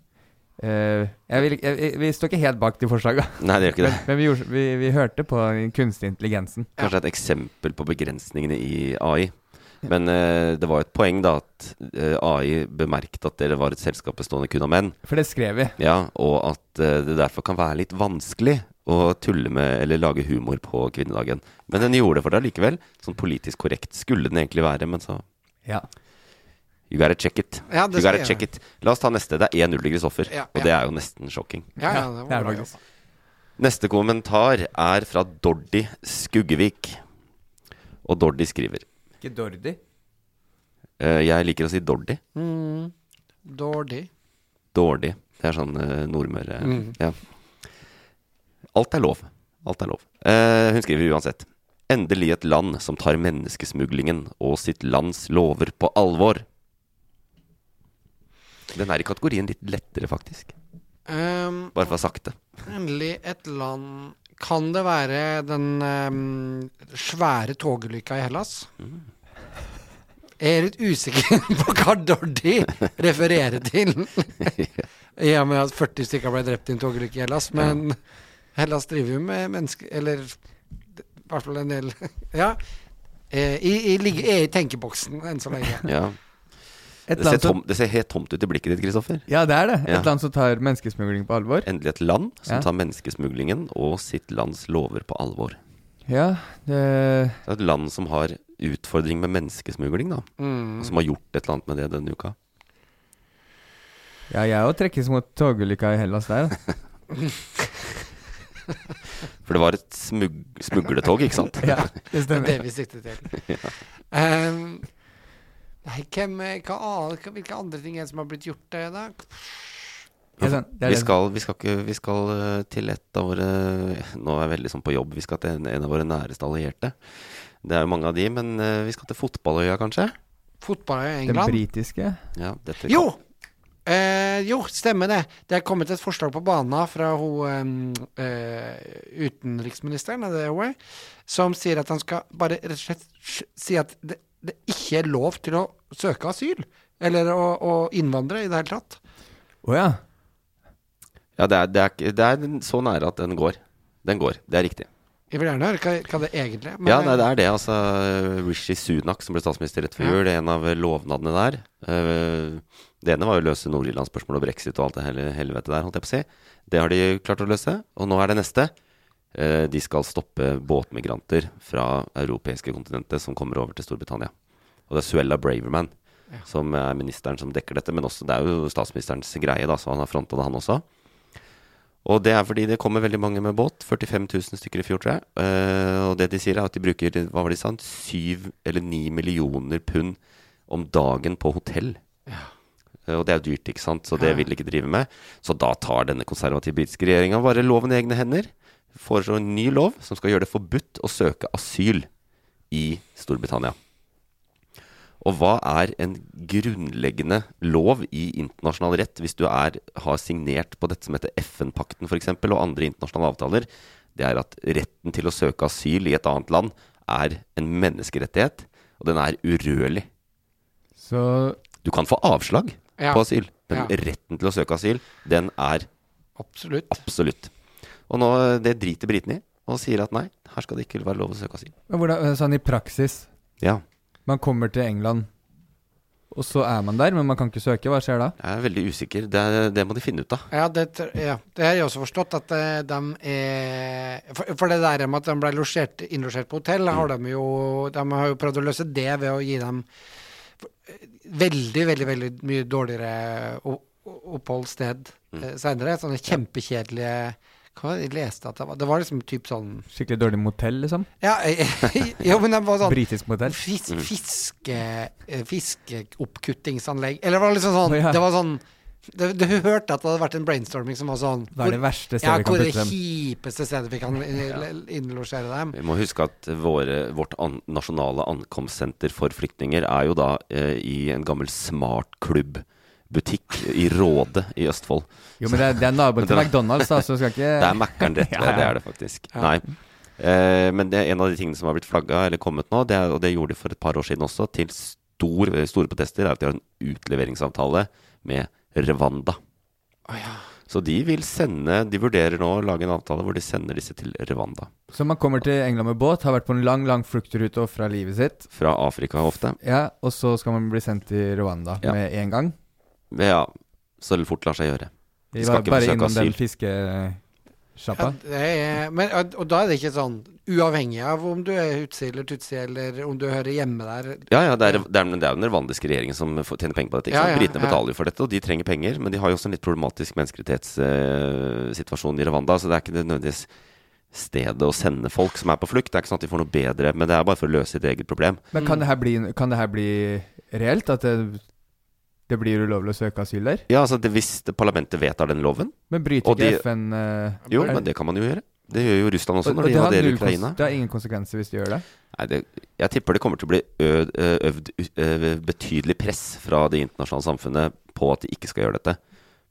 Eh, jeg vil, jeg, vi står ikke helt bak de forslagene, Nei, det gjør ikke det. men vi, gjorde, vi, vi hørte på kunstig intelligensen. Kanskje et eksempel på begrensningene i AI. Men uh, det var et poeng da at uh, AI bemerket at dere var et selskap bestående kun av menn. For det skrev vi. Ja, og at eh, det derfor kan være litt vanskelig å tulle med eller lage humor på kvinnedagen. Men den gjorde det for deg likevel. Sånn politisk korrekt skulle den egentlig være, men så Ja. You gotta check it. Ja, you gotta check it. La oss ta neste. Det er 1-0 til Kristoffer. Ja, Og ja. det er jo nesten sjokking. Ja, ja, det det var det Neste kommentar er fra Dordi Skuggevik. Og Dordi skriver Ikke Dordi. eh, Jeg liker å si Dordi. Mm. Dordi. Dordi. Det er sånn uh, Nordmøre Mm. Ja. Alt er lov. Alt er lov. Uh, hun skriver uansett. Endelig et land som tar menneskesmuglingen og sitt lands lover på alvor. Den er i kategorien litt lettere, faktisk. Um, Bare for det. endelig et land Kan det være den um, svære togulykka i Hellas? Jeg er litt usikker på hva Dordi refererer til. I og med at 40 stykker ble drept i en togulykke i Hellas. Men Hellas driver jo med mennesker Eller i hvert fall en del Ja. Eh, I, i, ligger- er i tenkeboksen enn så lenge. Ja. Et Det ser, tom, det ser helt tomt ut i blikket ditt, Kristoffer. Ja, det er det. Et Ja. land som tar menneskesmugling på alvor. Endelig et land som Ja. tar menneskesmuglingen og sitt lands lover på alvor. Ja, det Det er et land som har utfordring med menneskesmugling, da. Mm. Og som har gjort et eller annet med det denne uka. Ja, jeg òg trekkes mot togulykka i Hellas der. For det var et smug smugletog, ikke sant? Ja, det Det er stemmer. det vi siktet til. Ehm, nei, hvem, eh, hva hvilke andre ting er det som har blitt gjort, eh, da? Ja, sånn, Vi skal, vi skal, ikke, vi skal eh, til et av våre Nå er jeg veldig sånn på jobb. Vi skal til en, en av våre næreste allierte. Det er jo mange av de, men eh, vi skal til fotballøya, kanskje? Fotballøya i Den britiske. Ja, dette Jo! Eh, jo, stemmer det. Det er kommet et forslag på banen fra hun eh, utenriksministeren, er det hun er, som sier at han skal bare rett og slett si at det, det ikke er lov til å søke asyl. Eller å, å innvandre i det hele tatt. Å ja. Ja, det er, det, er, det er så nære at den går. Den går, det er riktig. Jeg vil gjerne høre hva, hva det egentlig er. Ja, eh, nei, det er det. Altså, Rishi Sunak, som ble statsminister rett før Ja. jul, det er en av lovnadene der. uh, det ene var jo å løse Nord-Irland-spørsmålet og brexit og alt det hele helvete der, holdt jeg på å si. Det har de klart å løse. Og nå er det neste. Eh, de skal stoppe båtmigranter fra europeiske kontinentet som kommer over til Storbritannia. Og det er Suella Braverman som er ministeren som dekker dette. Men også, det er jo statsministerens greie, da, så han har fronta det, han også. Og det er fordi det kommer veldig mange med båt. 45 000 stykker i fjor, tror jeg. Eh, og det de sier, er at de bruker hva var det de sa, syv eller ni millioner pund om dagen på hotell. Eh, og det er jo dyrt, ikke sant, så det vil de ikke drive med. Så da tar denne konservative britiske regjeringa bare loven i egne hender. Foreslår en ny lov som skal gjøre det forbudt å søke asyl i Storbritannia. Og hva er en grunnleggende lov i internasjonal rett hvis du er, har signert på dette som heter FN-pakten f.eks., og andre internasjonale avtaler? Det er at retten til å søke asyl i et annet land er en menneskerettighet, og den er urørlig. Så Du kan få avslag Ja. på asyl, men Ja. retten til å søke asyl, den er Absolutt. absolutt. Og nå, det driter britene i, og sier at nei, her skal det ikke være lov å søke asyl. Men hvordan, sånn i praksis Ja. Man kommer til England, og så er man der, men man kan ikke søke. Hva skjer da? Jeg er veldig usikker. Det, er- det må de finne ut av. Ja, det, ja, det har jeg også forstått, at eh, de er For, for det der med at de ble losjert, innlosjert på hotell, har de jo De har jo prøvd å løse det ved å gi dem veldig, veldig veldig mye dårligere opphold sted oppholdssted mm. senere. Sånne kjempekjedelige Hva det jeg leste at det var? Det var liksom typ sånn Skikkelig dårlig motell, liksom? Ja, jo, men det var sånn Britisk motell? Fis, Mm. fiske, eh, fiskeoppkuttingsanlegg Eller det var liksom sånn oh, ja. Det var sånn du, du, hørte at det hadde vært en brainstorming som var sånn Hva er det verste stedet ja, vi kan hvor putte det dem? kjipeste stedet vi kan inn- innlosjere dem? Vi må huske at våre, vårt an, nasjonale ankomstsenter for flyktninger er jo da eh, i en gammel smartklubb-butikk i Råde i Østfold. Jo, men det er, det er naboen til McDonald's, da, så skal ikke Det er Mækkern rett ved, Ja, ja. det er det faktisk. Ja. Nei. Eh, men det er en av de tingene som har blitt flagga, eller kommet nå, det er, og det gjorde de for et par år siden også, til stor, store protester, er at de har en utleveringsavtale med Rwanda. Så de vil sende De vurderer nå å lage en avtale hvor de sender disse til Rwanda. Så man kommer til England med båt, har vært på en lang, lang fluktrute og ofra livet sitt. Fra Afrika ofte. Ja, og så skal man bli sendt til Rwanda Ja. med en gang. Ja, så fort lar seg gjøre. Vi skal var ikke bare innom den fiskesjappa. Ja, det men, og, og da er det ikke sånn uavhengig av om du er hutsi eller tutsi, eller om du hører hjemme der. Ja, ja, det er, det er, det er jo den rwandiske regjeringen som tjener penger på dette. Ikke Ja, ja, Britene ja. betaler jo for dette, og de trenger penger. Men de har jo også en litt problematisk menneskerettighetssituasjon i Rwanda, så det er ikke nødvendigvis stedet å sende folk som er på flukt. Det er ikke sånn at de får noe bedre, men det er bare for å løse sitt eget problem. Men kan det her bli, kan det her bli reelt? At det, det blir ulovlig å søke asyl der? Ja, altså det, Hvis parlamentet vedtar den loven Men bryter ikke de- FN uh, Jo, er- men det kan man jo gjøre. Det gjør jo Russland også Og- når og de det har invaderer Ukraina. Det har ingen konsekvenser hvis de gjør det? Nei, det, jeg tipper det kommer til å bli øvd, øvd betydelig press fra det internasjonale samfunnet på at de ikke skal gjøre dette.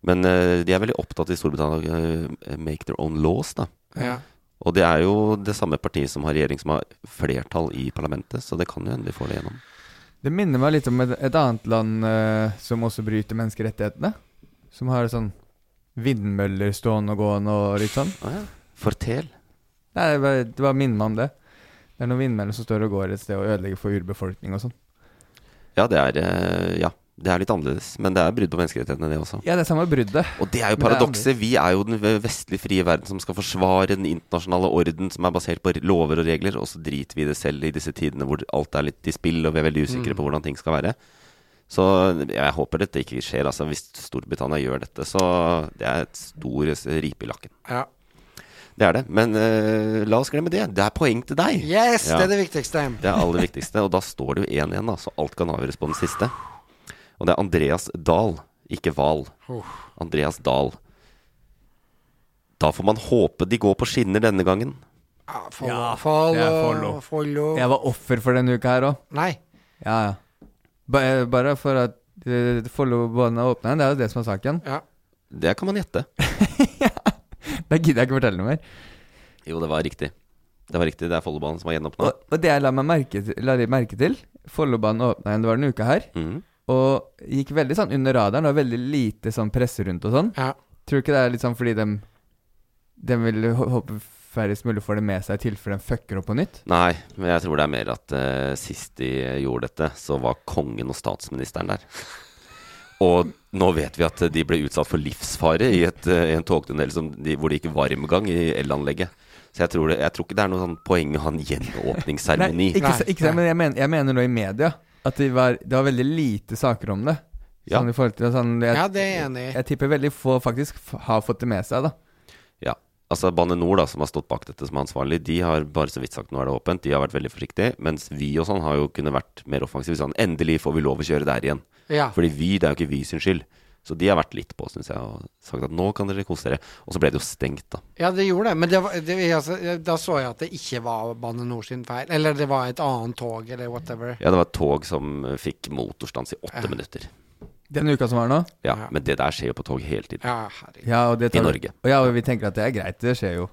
Men uh, de er veldig opptatt i Storbritannia uh, make their own laws, da. Ja. Og det er jo det samme partiet som har regjering som har flertall i parlamentet, så det kan jo endelig få det gjennom. Det minner meg litt om et, et annet land uh, som også bryter menneskerettighetene. Som har sånn vindmøller stående og gående og litt sånn. Å ja. Fortel. Nei, det bare, det bare minner meg om det. Det er noen vindmøller som står og går et sted og ødelegger for urbefolkning og sånn. Ja, det er uh, Ja, det er litt annerledes. Men det er brudd på menneskerettighetene, det også. Ja, det er samme bruddet. Og det er jo paradokset. Vi er jo den vestlige frie verden som skal forsvare den internasjonale orden som er basert på lover og regler, og så driter vi i det selv i disse tidene hvor alt er litt i spill, og vi er veldig usikre Mm. på hvordan ting skal være. Så jeg håper dette ikke skjer. Altså, hvis Storbritannia gjør dette, så det er et stor ripe i lakken. Ja. Det er det. Men uh, la oss glemme det. Det er poeng til deg. Yes, Ja. det er det viktigste. Det er aller viktigste. Og da står det jo 1-1, da, så alt kan avgjøres på den siste. Og det er Andreas Dahl, ikke Val. Oh. Andreas Dahl. Da får man håpe de går på skinner denne gangen. Ja, follow, Ja, follow, det er follow. follow. Jeg var offer for denne uka her òg. Nei. Ja, ja. Eh, bare for at uh, Follo-banen er åpna igjen. Det er jo det som er saken. Ja. Det kan man gjette. Da gidder jeg ikke fortelle noe mer. Jo, det var riktig. Det var riktig, det er Follobanen som var gjenåpna. Og, og det jeg la, meg merke til, la de merke til Follobanen åpna igjen, det var denne uka her. Mhm. Og gikk veldig sånn under radaren. og veldig lite sånn presse rundt og sånn. Ja. Tror du ikke det er litt sånn fordi de De vil håpe færrest mulig får det med seg i tilfelle de fucker opp på nytt? Nei, men jeg tror det er mer at uh, sist de gjorde dette, så var kongen og statsministeren der. Og nå vet vi at de ble utsatt for livsfare i, et, uh, i en togtunnel som de, hvor det gikk varmgang i elanlegget. Så jeg tror, det, jeg tror ikke det er noe sånn poeng å ha en gjenåpningsseremoni. Nei, ikke, så- ikke men jeg mener, jeg mener nå i media at det var, det var veldig lite saker om det. Ja. Sånn i forhold til sånn, jeg, Ja, det er jeg enig i. Jeg tipper veldig få faktisk har fått det med seg, da. Ja. Altså Bane NOR, da, som har stått bak dette som ansvarlig, de har bare så vidt sagt nå er det åpent. De har vært veldig forsiktige. Mens vi og sånn har jo kunnet vært mer offensive. Sånn endelig får vi lov å kjøre der igjen. Ja. Fordi vi, det er jo ikke vi sin skyld. Så de har vært litt på, syns jeg, og sagt at nå kan dere kose dere. Og så ble det jo stengt, da. Ja, det gjorde det. Men det var, det, altså, da så jeg at det ikke var Bane Nor sin feil. Eller det var et annet tog, eller whatever. Ja, det var et tog som fikk motorstans i åtte minutter. Den uka som var nå? Ja, Men det der skjer jo på tog hele tiden. Ja, herregud. Ja, og det I Norge. Og ja, og vi tenker at det er greit. Det skjer jo.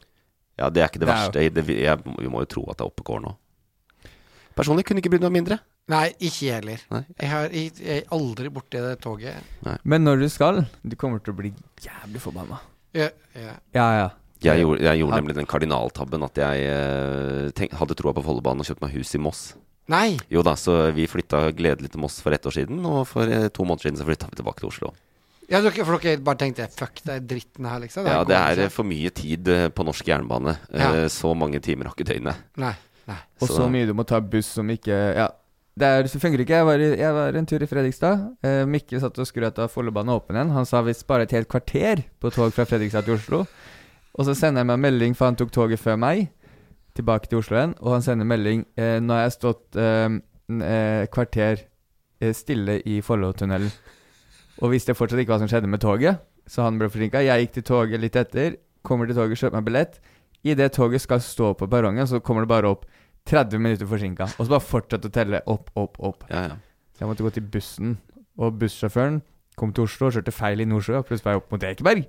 Ja, det er ikke det, Det er jo- verste. Det, vi, jeg, vi må jo tro at det er oppe og går nå. Personlig kunne ikke brydd meg mindre. Nei, ikke jeg heller. Nei. Jeg har jeg, jeg er aldri borti det toget. Men når du skal, du kommer til å bli jævlig forbanna. Ja, ja. Ja, ja. Jeg gjorde, jeg gjorde nemlig den kardinaltabben at jeg eh, tenk, hadde troa på Follobanen og kjøpte meg hus i Moss. Nei. Jo da, så vi flytta gledelig til Moss for ett år siden, og for eh, to måneder siden så flytta vi tilbake til Oslo. Ja, for dere bare tenkte fuck det er dritten her, liksom? Ja, det er eh, for mye tid på norsk jernbane. Ja. Så mange timer har ikke døgnet. Nei. nei. Og så mye du må ta buss som ikke Ja. Det er, så fungerer ikke. Jeg var, jeg var en tur i Fredrikstad. Eh, Mikke satt og skrøt av Follobanen åpen igjen. Han sa visst bare et helt kvarter på tog fra Fredrikstad til Oslo. Og så sender jeg meg en melding, for han tok toget før meg, tilbake til Oslo igjen. Og han sender melding eh, Nå har jeg stått eh, eh, kvarter eh, stille i Follotunnelen. Og visste fortsatt ikke hva som skjedde med toget, så han ble forsinka. Jeg gikk til toget litt etter, kommer til toget, kjøper meg billett. Idet toget skal stå på perrongen, så kommer det bare opp 30 minutter forsinka. Og så bare fortsette å telle opp, opp, opp. Ja, ja. Så jeg måtte gå til bussen. Og bussjåføren kom til Oslo og kjørte feil i Nordsjø. Og plutselig var jeg opp mot Ekeberg.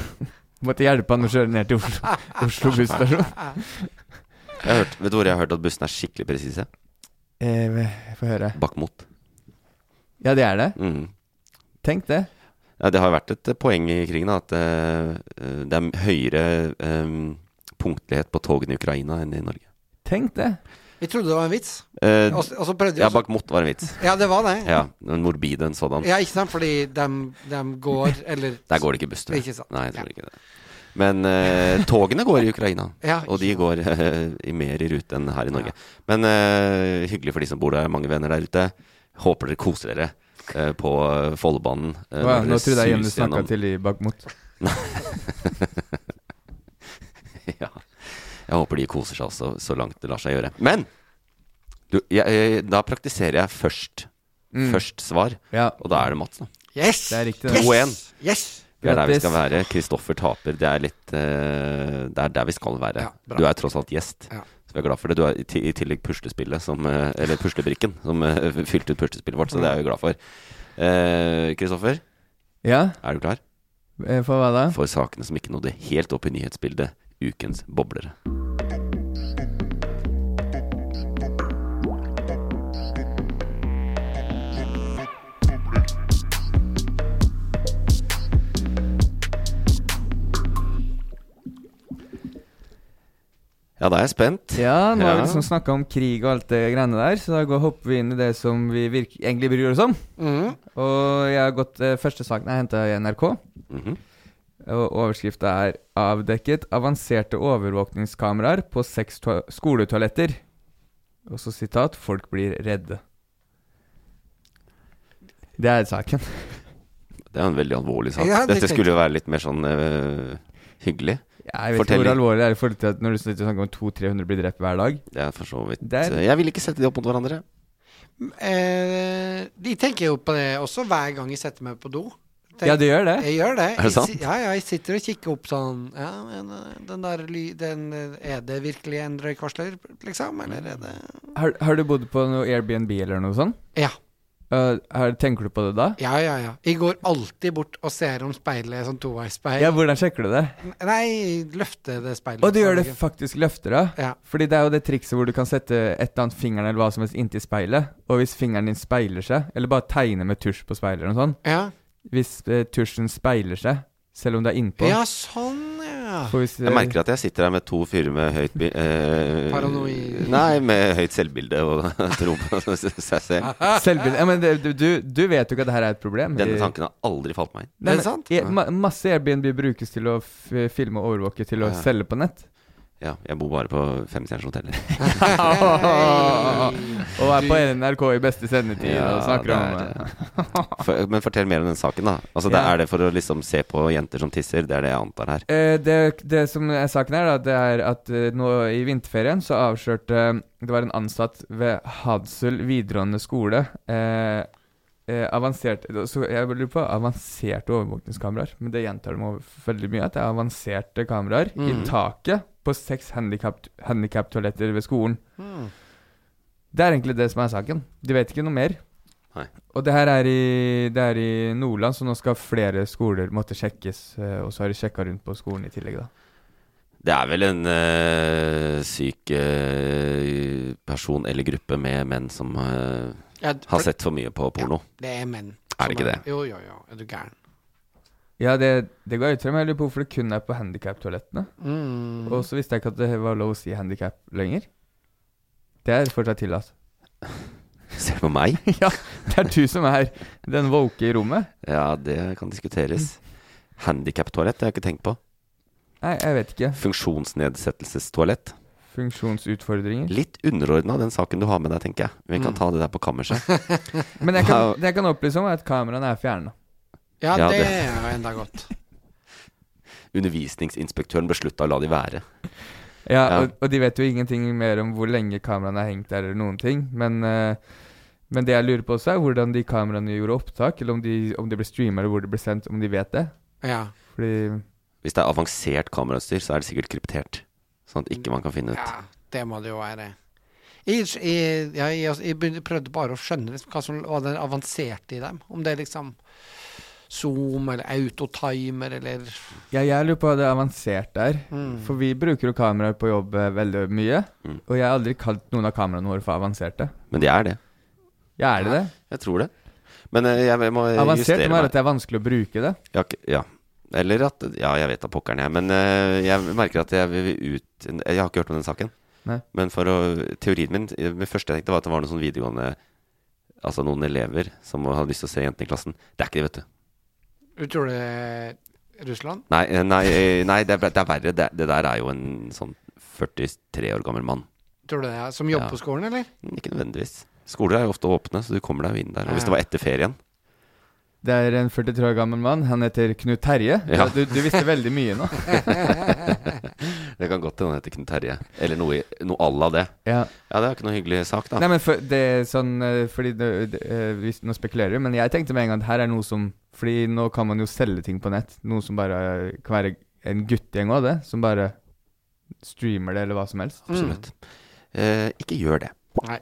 måtte hjelpe han å kjøre ned til Oslo, Oslo busstasjon. Vet du hvor jeg har hørt at bussene er skikkelig presise? Eh, Få høre. Bak mot. Ja, det er det. Mm. Tenk det. Ja, det har vært et eh, poeng i krigen da, at eh, eh, det er høyere punktlighet på togene i Ukraina enn i Norge. Tenk det. Vi trodde det var en vits. Eh, Og så- og så prøvde vi ja, også- bak mot var en vits. Ja, det var det. Ja, en morbid en sådan. Ja, ikke sant? Fordi de, går, eller Der går det ikke buss, tror jeg. Ikke sant. Nei, jeg tror ikke det. Men eh, togene går i Ukraina, Ja, og de går eh, i mer i rute enn her i Norge. Men eh, hyggelig for de som bor der, mange venner der ute. Håper dere koser dere eh, på Follobanen. eh, Å ja, når nå dere trodde jeg igjen du suser snakka gjennom- til i Bakmot. ja. Jeg håper de koser seg også, så langt det lar seg gjøre. Men du, jeg, jeg, da praktiserer jeg først. Mm. Først svar, Ja. og da er det Mats, da. Yes! Det er riktig. det. 2-1. Yes! Det er der vi skal være. Kristoffer taper. Det er litt uh, Det er der vi skal være. Ja, du er tross alt gjest. Ja. Så vi er glad for det. Du er i, tillegg puslespillet som eh, Eller puslebrikken som eh, fylte ut puslespillet vårt, så det er vi glad for. Eh, Kristoffer, Ja, er du klar eh, for hva da? for sakene som ikke nådde helt opp i nyhetsbildet? ukens boblere. Ja, da er jeg spent. Ja, nå har vi liksom snakka om krig og alt det greiene der, så da går, hopper vi inn i det som vi egentlig bryr oss om. Mm. Og jeg har gått eh, Første saken jeg henta i NRK. Mm -hmm. Og overskrifta er 'Avdekket avanserte overvåkningskameraer på seks skoletoaletter'. Og så sitat 'Folk blir redde'. Det er saken. Det er en veldig alvorlig sak. Ja, det Dette skulle jo være litt mer sånn øh, hyggelig. Ja, jeg vet Fortell ikke hvor alvorlig det er i forhold til at når du snakker om 200-300 blir drept hver dag. Det er for så vidt Det er- Jeg vil ikke sette de opp mot hverandre. Eh, de tenker jo på det også hver gang jeg setter meg på do. Ja, det gjør det. Jeg gjør det. Er det sant? Jeg, ja, ja, jeg sitter og kikker opp sånn Ja, men eh, den der. Den, eh, er det virkelig en røykvarsler, liksom? Eller er det Har, har du bodd på noe Airbnb eller noe sånt? Ja. Uh, har, tenker du på det da? Ja, ja, ja. Jeg går alltid bort og ser om speilet er sånn toveisspeil. Ja, hvordan sjekker du det? Nei, løfter det speilet. Og du gjør det faktisk løfter, da? Ja. Fordi det er jo det trikset hvor du kan sette et eller annet fingeren eller hva som helst inntil speilet, og hvis fingeren din speiler seg, eller bare tegner med tusj på speilet eller noe sånt Ja. Hvis eh, tusjen speiler seg, selv om det er innpå ja, sånn, ja. for hvis, Jeg merker at jeg sitter her med to fyrer med høyt bi- eh, Paranoid. Nei, med høyt selvbilde og tro på seg selv. Selvbilde ja, men det, du, du, du vet jo ikke at det her er et problem. Denne I- tanken har aldri falt meg inn. Nei, Er men det sant? i- ma masse Airbnb brukes til å f filme og overvåke til å Ja. selge på nett. Ja, jeg bor bare på femstjerners hoteller. og er på NRK i beste sendetid og snakker det om det. For, men fortell mer om den saken, da. Altså, det Ja. Er det for å liksom se på jenter som tisser? Det er det jeg antar her. Eh, det, det som er saken her, da, det er at uh, nå i vinterferien så avslørte Det var en ansatt ved Hadsel videregående skole. Eh, eh, avansert så Jeg lurer på avanserte overvåkningskameraer. Men det gjentar de veldig mye. At det er avanserte kameraer i Mhm. taket på seks handikap- handikaptoaletter ved skolen. Mm. Det er egentlig det som er saken. De vet ikke noe mer. Nei. Og det her er i, det er i Nordland, så nå skal flere skoler måtte sjekkes. eh, Og så har de sjekka rundt på skolen i tillegg, da. Det er vel en øh, syk øh, person eller gruppe med menn som eh, Ja, har sett for mye på porno. Det er menn. Er det ikke det? Jo, jo, jo. Er du gæren? Ja, det, det går ut fra meg. Jeg lurer på hvorfor det kun er på handikaptoalettene. Mm. Og så visste jeg ikke at det var lov å si handikap lenger. Det er fortsatt tillatt. Ser du på meg? ja, det er du som er den woke i rommet. Ja, det kan diskuteres. Handikaptoalett, det har jeg ikke tenkt på. Nei, jeg vet ikke. Funksjonsnedsettelsestoalett. Funksjonsutfordringer. Litt underordna den saken du har med deg, tenker jeg. Vi kan Mm. ta det der på kammerset. Men jeg kan, det jeg kan opplyse om, er at kameraene er fjerna. Ja, Ja, det, det- er enda godt. Undervisningsinspektøren beslutta å la de være. Ja, Ja. Og, og de vet jo ingenting mer om hvor lenge kameraene er hengt der, eller noen ting. Men, eh, men det jeg lurer på også, er hvordan de kameraene gjorde opptak, eller om de, om de ble streama, eller hvor det ble sendt, om de vet det. Ja. Fordi Hvis det er avansert kamerautstyr, så er det sikkert kryptert. Sånn at ikke man kan finne ut. ja, det må det jo være. Jeg, jeg, jeg, jeg, jeg prøvde bare å skjønne liksom, hva som var det avanserte i dem. Om det er liksom Zoom eller autotimer eller Ja, jeg lurer på hva det avanserte der. Mm. For vi bruker jo kameraer på jobb eh, veldig mye. Mm. Og jeg har aldri kalt noen av kameraene våre for avanserte. Men de er det. Ja, er det det? Jeg tror det. Men eh, jeg, jeg må Avansert justere må være at det er vanskelig å bruke det. Ja, ja. Eller at Ja, jeg vet da pokkeren, jeg. Men eh, jeg merker at jeg vil ut Jeg har ikke hørt om den saken. Nei. Men for å Teorien min Det første jeg tenkte, var at det var noen sånn videregående Altså noen elever som hadde lyst til å se jentene i klassen. Det er ikke det, vet du. Du tror det er Russland? Nei, eh, nei, eh, nei det, er, det er verre. Det, det der er jo en sånn 43 år gammel mann. Tror du det er Som jobber Ja. på skolen, eller? Ikke nødvendigvis. Skoler er jo ofte åpne, så du kommer deg jo inn der. Og hvis det var etter ferien Det er en 43 år gammel mann. Han heter Knut Terje. Ja. Du, du visste veldig mye nå. Det kan godt hende han heter Knut Terje. Eller noe, noe à la det. Ja. Ja, det er ikke noe hyggelig sak, da. Nei, men for, det er sånn eh, Fordi det, det, eh, hvis, Nå spekulerer du men jeg tenkte med en gang at her er noe som Fordi nå kan man jo selge ting på nett. Noe som bare kan være en guttegjeng òg, det. Som bare streamer det, eller hva som helst. Absolutt. Eh, ikke gjør det. Nei.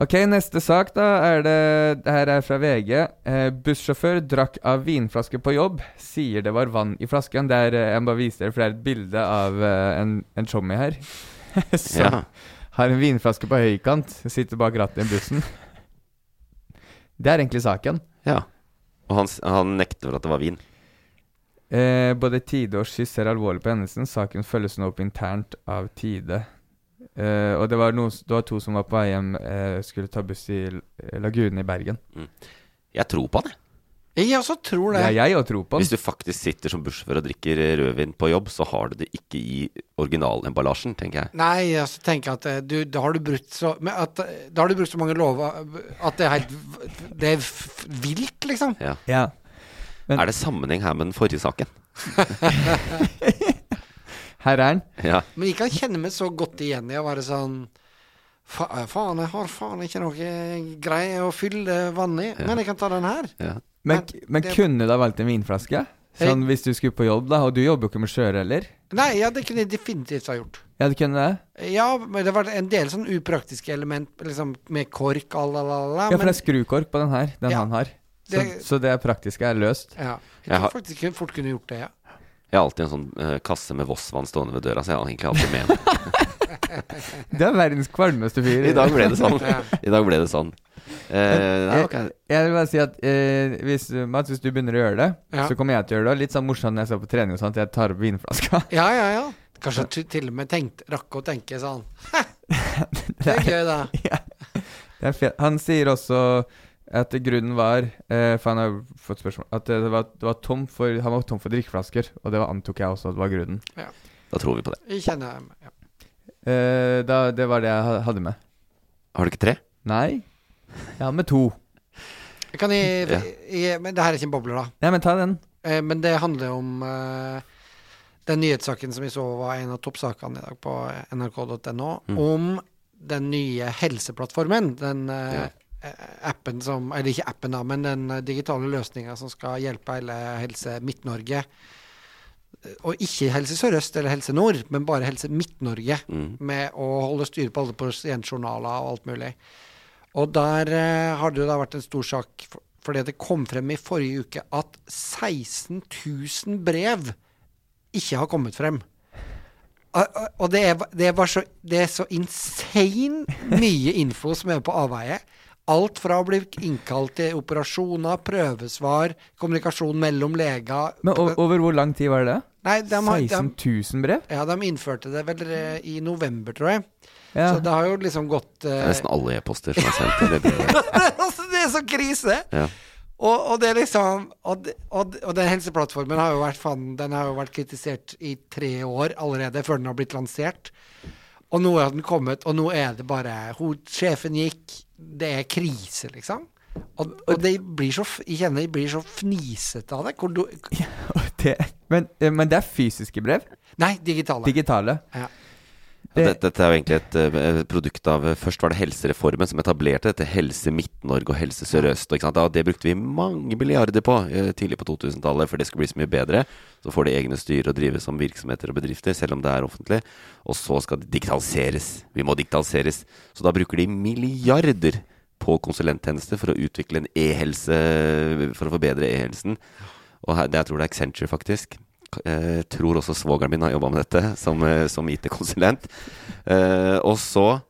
Ok, neste sak, da, er det Det her er fra VG. Eh, bussjåfør drakk av vinflaske på jobb. Sier det var vann i flasken. Det er, eh, jeg må bare vise dere, for det er et bilde av eh, en, en chommy her. som Ja. har en vinflaske på høykant. Sitter bak rattet i bussen. Det er egentlig saken. Ja. Og han, han nekter for at det var vin. Eh, både Tide og Skyss ser alvorlig på hendelsen. Saken følges nå opp internt av Tide. Eh, og det var, noen, det var to som var på vei hjem, uh, skulle ta buss i Lagunen i Bergen. Jeg tror på han, jeg. Jeg også tror det. Ja, jeg også tror på Hvis du faktisk sitter som bussjåfør og drikker eh, rødvin på jobb, så har du det ikke i originalemballasjen, tenker jeg. Nei, jeg så tenker at eh, du, da har du brutt så men at, eh, Da har du brukt så mange lover at det er helt Det er vilt, liksom. Ja. Ja. er det sammenheng her med den forrige saken? Her er den. Ja. Men jeg kan kjenne meg så godt igjen i å være sånn Fa faen, jeg har faen ikke noe greie å fylle vann i, men jeg kan ta den her. Ja. Men, Men men det- kunne du ha valgt en vinflaske? Sånn hvis du skulle på jobb, da? Og du jobber jo ikke med sjøer heller? Nei, ja, det kunne jeg definitivt ha gjort. Ja, du kunne det? Ja, men det var en del sånn upraktiske element liksom med kork, alalala. Ja, for det er skrukork på den her, den Ja, han har. Så det- så det praktiske er løst. ja. Jeg Jeg tror faktisk jeg fort kunne gjort det, ja. Jeg har alltid en sånn eh, kasse med Voss-vann stående ved døra, så jeg har egentlig alltid med meg. Det er verdens kvalmeste fyr. I dag ble det sånn. I dag ble det sånn. Eh, nei, ok. jeg, jeg vil bare si at eh, hvis, Mats, hvis du begynner å gjøre det, Ja. så kommer jeg til å gjøre det. Litt sånn morsomt når jeg står på trening og sånt, jeg tar opp vinflaska. Ja, ja, ja. Kanskje du til og med tenkt, rakk å tenke sånn Det er gøy, da. Det er. Han sier også at grunnen var eh, For han har fått spørsmål At det var, det var tom for Han var tom for drikkeflasker, og det var, antok jeg også at det var grunnen. Ja. Da tror vi på det. Jeg kjenner ja. Eh, da, det var det jeg hadde med. Har du ikke tre? Nei. Jeg har med to. Kan jeg, Ja. jeg Men det her er ikke en bobler, da. Nei, men ta den. Eh, men det handler om eh, den nyhetssaken som vi så var en av toppsakene i dag på nrk.no, Mm. om den nye helseplattformen. Den eh, eh, appen som Eller ikke appen, da, men den eh, digitale løsninga som skal hjelpe hele Helse Midt-Norge. Eh, Og ikke Helse Sør-Øst eller Helse Nord, men bare Helse Midt-Norge. Mm. Med å holde styr på alle pasientjournaler og alt mulig. Og der eh, har det da vært en stor sak for, fordi det kom frem i forrige uke at 16 000 brev ikke har kommet frem. Og, det er, det, så, det er så insane mye info som er på avveie. Alt fra å bli innkalt til operasjoner, prøvesvar, kommunikasjon mellom leger Men over hvor lang tid var det? Nei, de 16 000 brev? Ja, de innførte det vel eh, i november, tror jeg. Ja. Så det har jo liksom gått Det eh, er nesten alle e-poster som er sendt. til det brevet. altså, det er så krise! Ja. Og, og det er liksom Og, og, og den helseplattformen har jo vært fan, Den har jo vært kritisert i tre år allerede, før den har blitt lansert. Og nå har den kommet, og nå er det bare hun, Sjefen gikk, det er krise, liksom. Og, og det blir så Jeg kjenner jeg blir så fnisete av det. Du, Det, men, eh, men det er fysiske brev? nei, digitale. Digitale? Ja. Dette, dette er jo egentlig et uh, produkt av eh, Først var det helsereformen som etablerte dette Helse Midt-Norge og Helse Sør-Øst. og det brukte vi mange milliarder på uh, tidlig på 2000-tallet, for det skulle bli så mye bedre. Så får de egne styre og drive som virksomheter og bedrifter, selv om det er offentlig. Og så skal det digitaliseres. Vi må digitaliseres. Så da bruker de milliarder på konsulenttjenester for å utvikle en e-helse, for å forbedre e-helsen. Og her, jeg tror det er Accenture, faktisk. Jeg tror også svogeren min har jobba med dette som, eh, som IT-konsulent. Eh, og så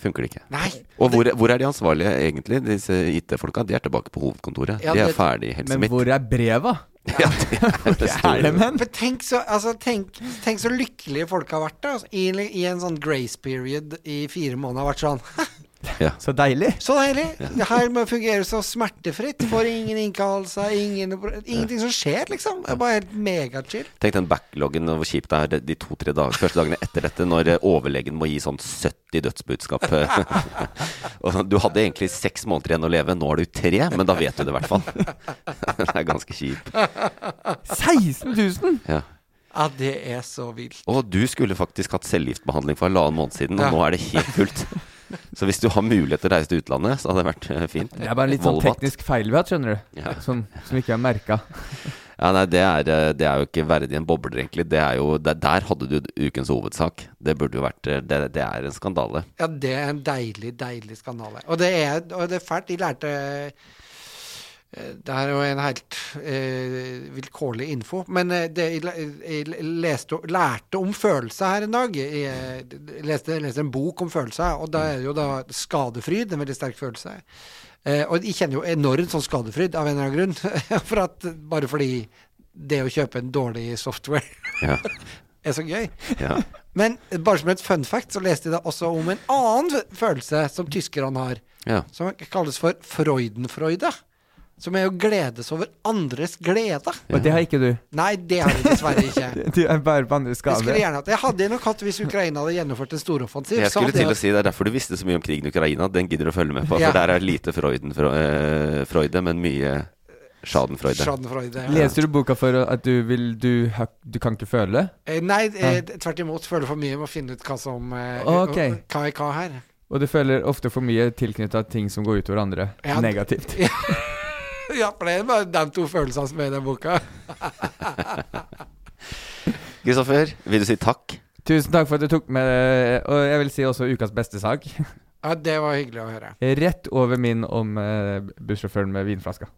funker det ikke. Nei. Og hvor, hvor er de ansvarlige egentlig, disse IT-folka? De er tilbake på hovedkontoret. Ja, de er ferdig i Helse Men hvor er breva? Ja, det er det store. Men? Tenk så, altså, tenk, tenk så lykkelige folk har vært da, altså, i, I en sånn grace period i fire måneder. Har vært sånn Ja. Så deilig. Så deilig! Det her må fungere så smertefritt. Får ingen innkallelser, ingen, ingenting som skjer, liksom. Det er bare helt megachill. Tenk den backloggen og hvor kjipt det er de to-tre dag, første dagene etter dette, når eh, overlegen må gi sånn 70 dødsbudskap. og sånn, du hadde egentlig seks måneder igjen å leve, nå har du tre, men da vet du det i hvert fall. det er ganske kjipt. 16 000! Ja. Ja, det er så vilt. Og du skulle faktisk hatt cellegiftbehandling for halvannen måned siden, og Ja. nå er det helt fullt. Så hvis du har mulighet til å reise til utlandet, så hadde det vært eh, fint. Det er bare en litt sånn teknisk feil vi har hatt, skjønner du. Ja. Som, som ikke har merka. Ja, nei, det er, eh, det er jo ikke verdig en bobler, egentlig. Det er jo, det, der hadde du ukens hovedsak. Det burde jo vært eh, Det, det er en skandale. Ja, det er en deilig, deilig skandale. Og det er, og det er fælt. De lærte Det er jo en helt eh, vilkårlig info. Men eh, det, jeg, jeg leste, lærte om følelser her en dag. Jeg, eh, leste, leste en bok om følelser, og da er det jo da skadefryd, en veldig sterk følelse. Eh, og jeg kjenner jo enormt sånn skadefryd av en eller annen grunn. For at, bare fordi det å kjøpe en dårlig software Ja. er så gøy. Ja. Men bare som et fun fact, så leste jeg da også om en annen følelse som tyskerne har, Ja. som kalles for Freudenfreude. Som er å gledes over andres glede. Og det har ikke du. Nei, det har jeg dessverre ikke. Du er bare på andres Jeg skulle skade. gjerne hatt Jeg hadde nok hatt hvis Ukraina hadde gjennomført en storoffensiv. Jeg så skulle hadde til å si Det er derfor du visste så mye om krigen i Ukraina. Den gidder du å følge med på. Ja. For der er lite Freuden, eh, Freude, men mye Schadenfreude. Schadenfreude, ja. Leser du boka for at du vil Du, du kan ikke føle? Eh, Nei, eh, tvert imot. Føler for mye med å finne ut hva som eh, okay. Hva er hva her. Og du føler ofte for mye tilknytta ting som går utover andre. Ja, Negativt. Ja, for det er bare de to følelsene som er i den boka. Kristoffer, vil du si takk? Tusen takk for at du tok med Og jeg vil si også ukas beste sak. Ja, det var hyggelig å høre. Rett over min om eh, bussjåføren med vinflaska.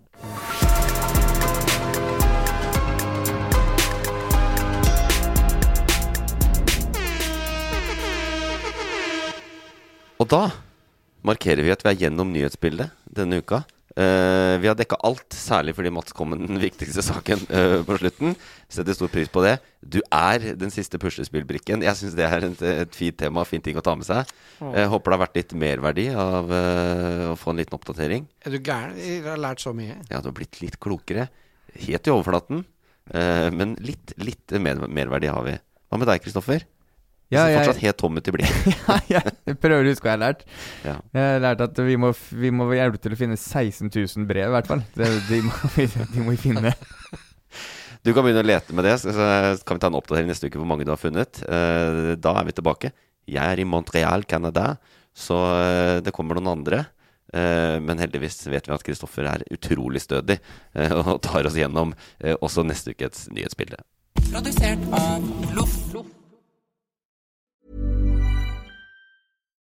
Og da markerer vi at vi er gjennom nyhetsbildet denne uka. Eh, vi har dekka alt, særlig fordi Mats kom med den viktigste saken uh, på slutten. Setter stor pris på det. Du er den siste puslespillbrikken. Jeg syns det er et, et fint tema, fint ting å ta med seg. Jeg håper det har vært litt merverdi av eh, å få en liten oppdatering. Er du gæren? Jeg har lært så mye. Ja, du har blitt litt klokere. Helt i overflaten, men litt, litt mer, merverdi har vi. Hva med deg, Kristoffer? Ja, ser jeg- fortsatt helt tom ut i blikket. Jeg prøver å huske hva jeg har lært. Ja. Jeg har lært at vi må, vi må hjelpe til å finne 16 000 brev, i hvert fall. De, de, må, vi- de må vi finne. Du kan begynne å lete med det, så kan vi ta en oppdatering neste uke på hvor mange du har funnet. Eh, Da er vi tilbake. Jeg er i Montreal, Canada, så eh, det kommer noen andre. Eh, Men heldigvis vet vi at Kristoffer er utrolig stødig og tar oss gjennom også neste ukes nyhetsbilde. Produsert av Loff.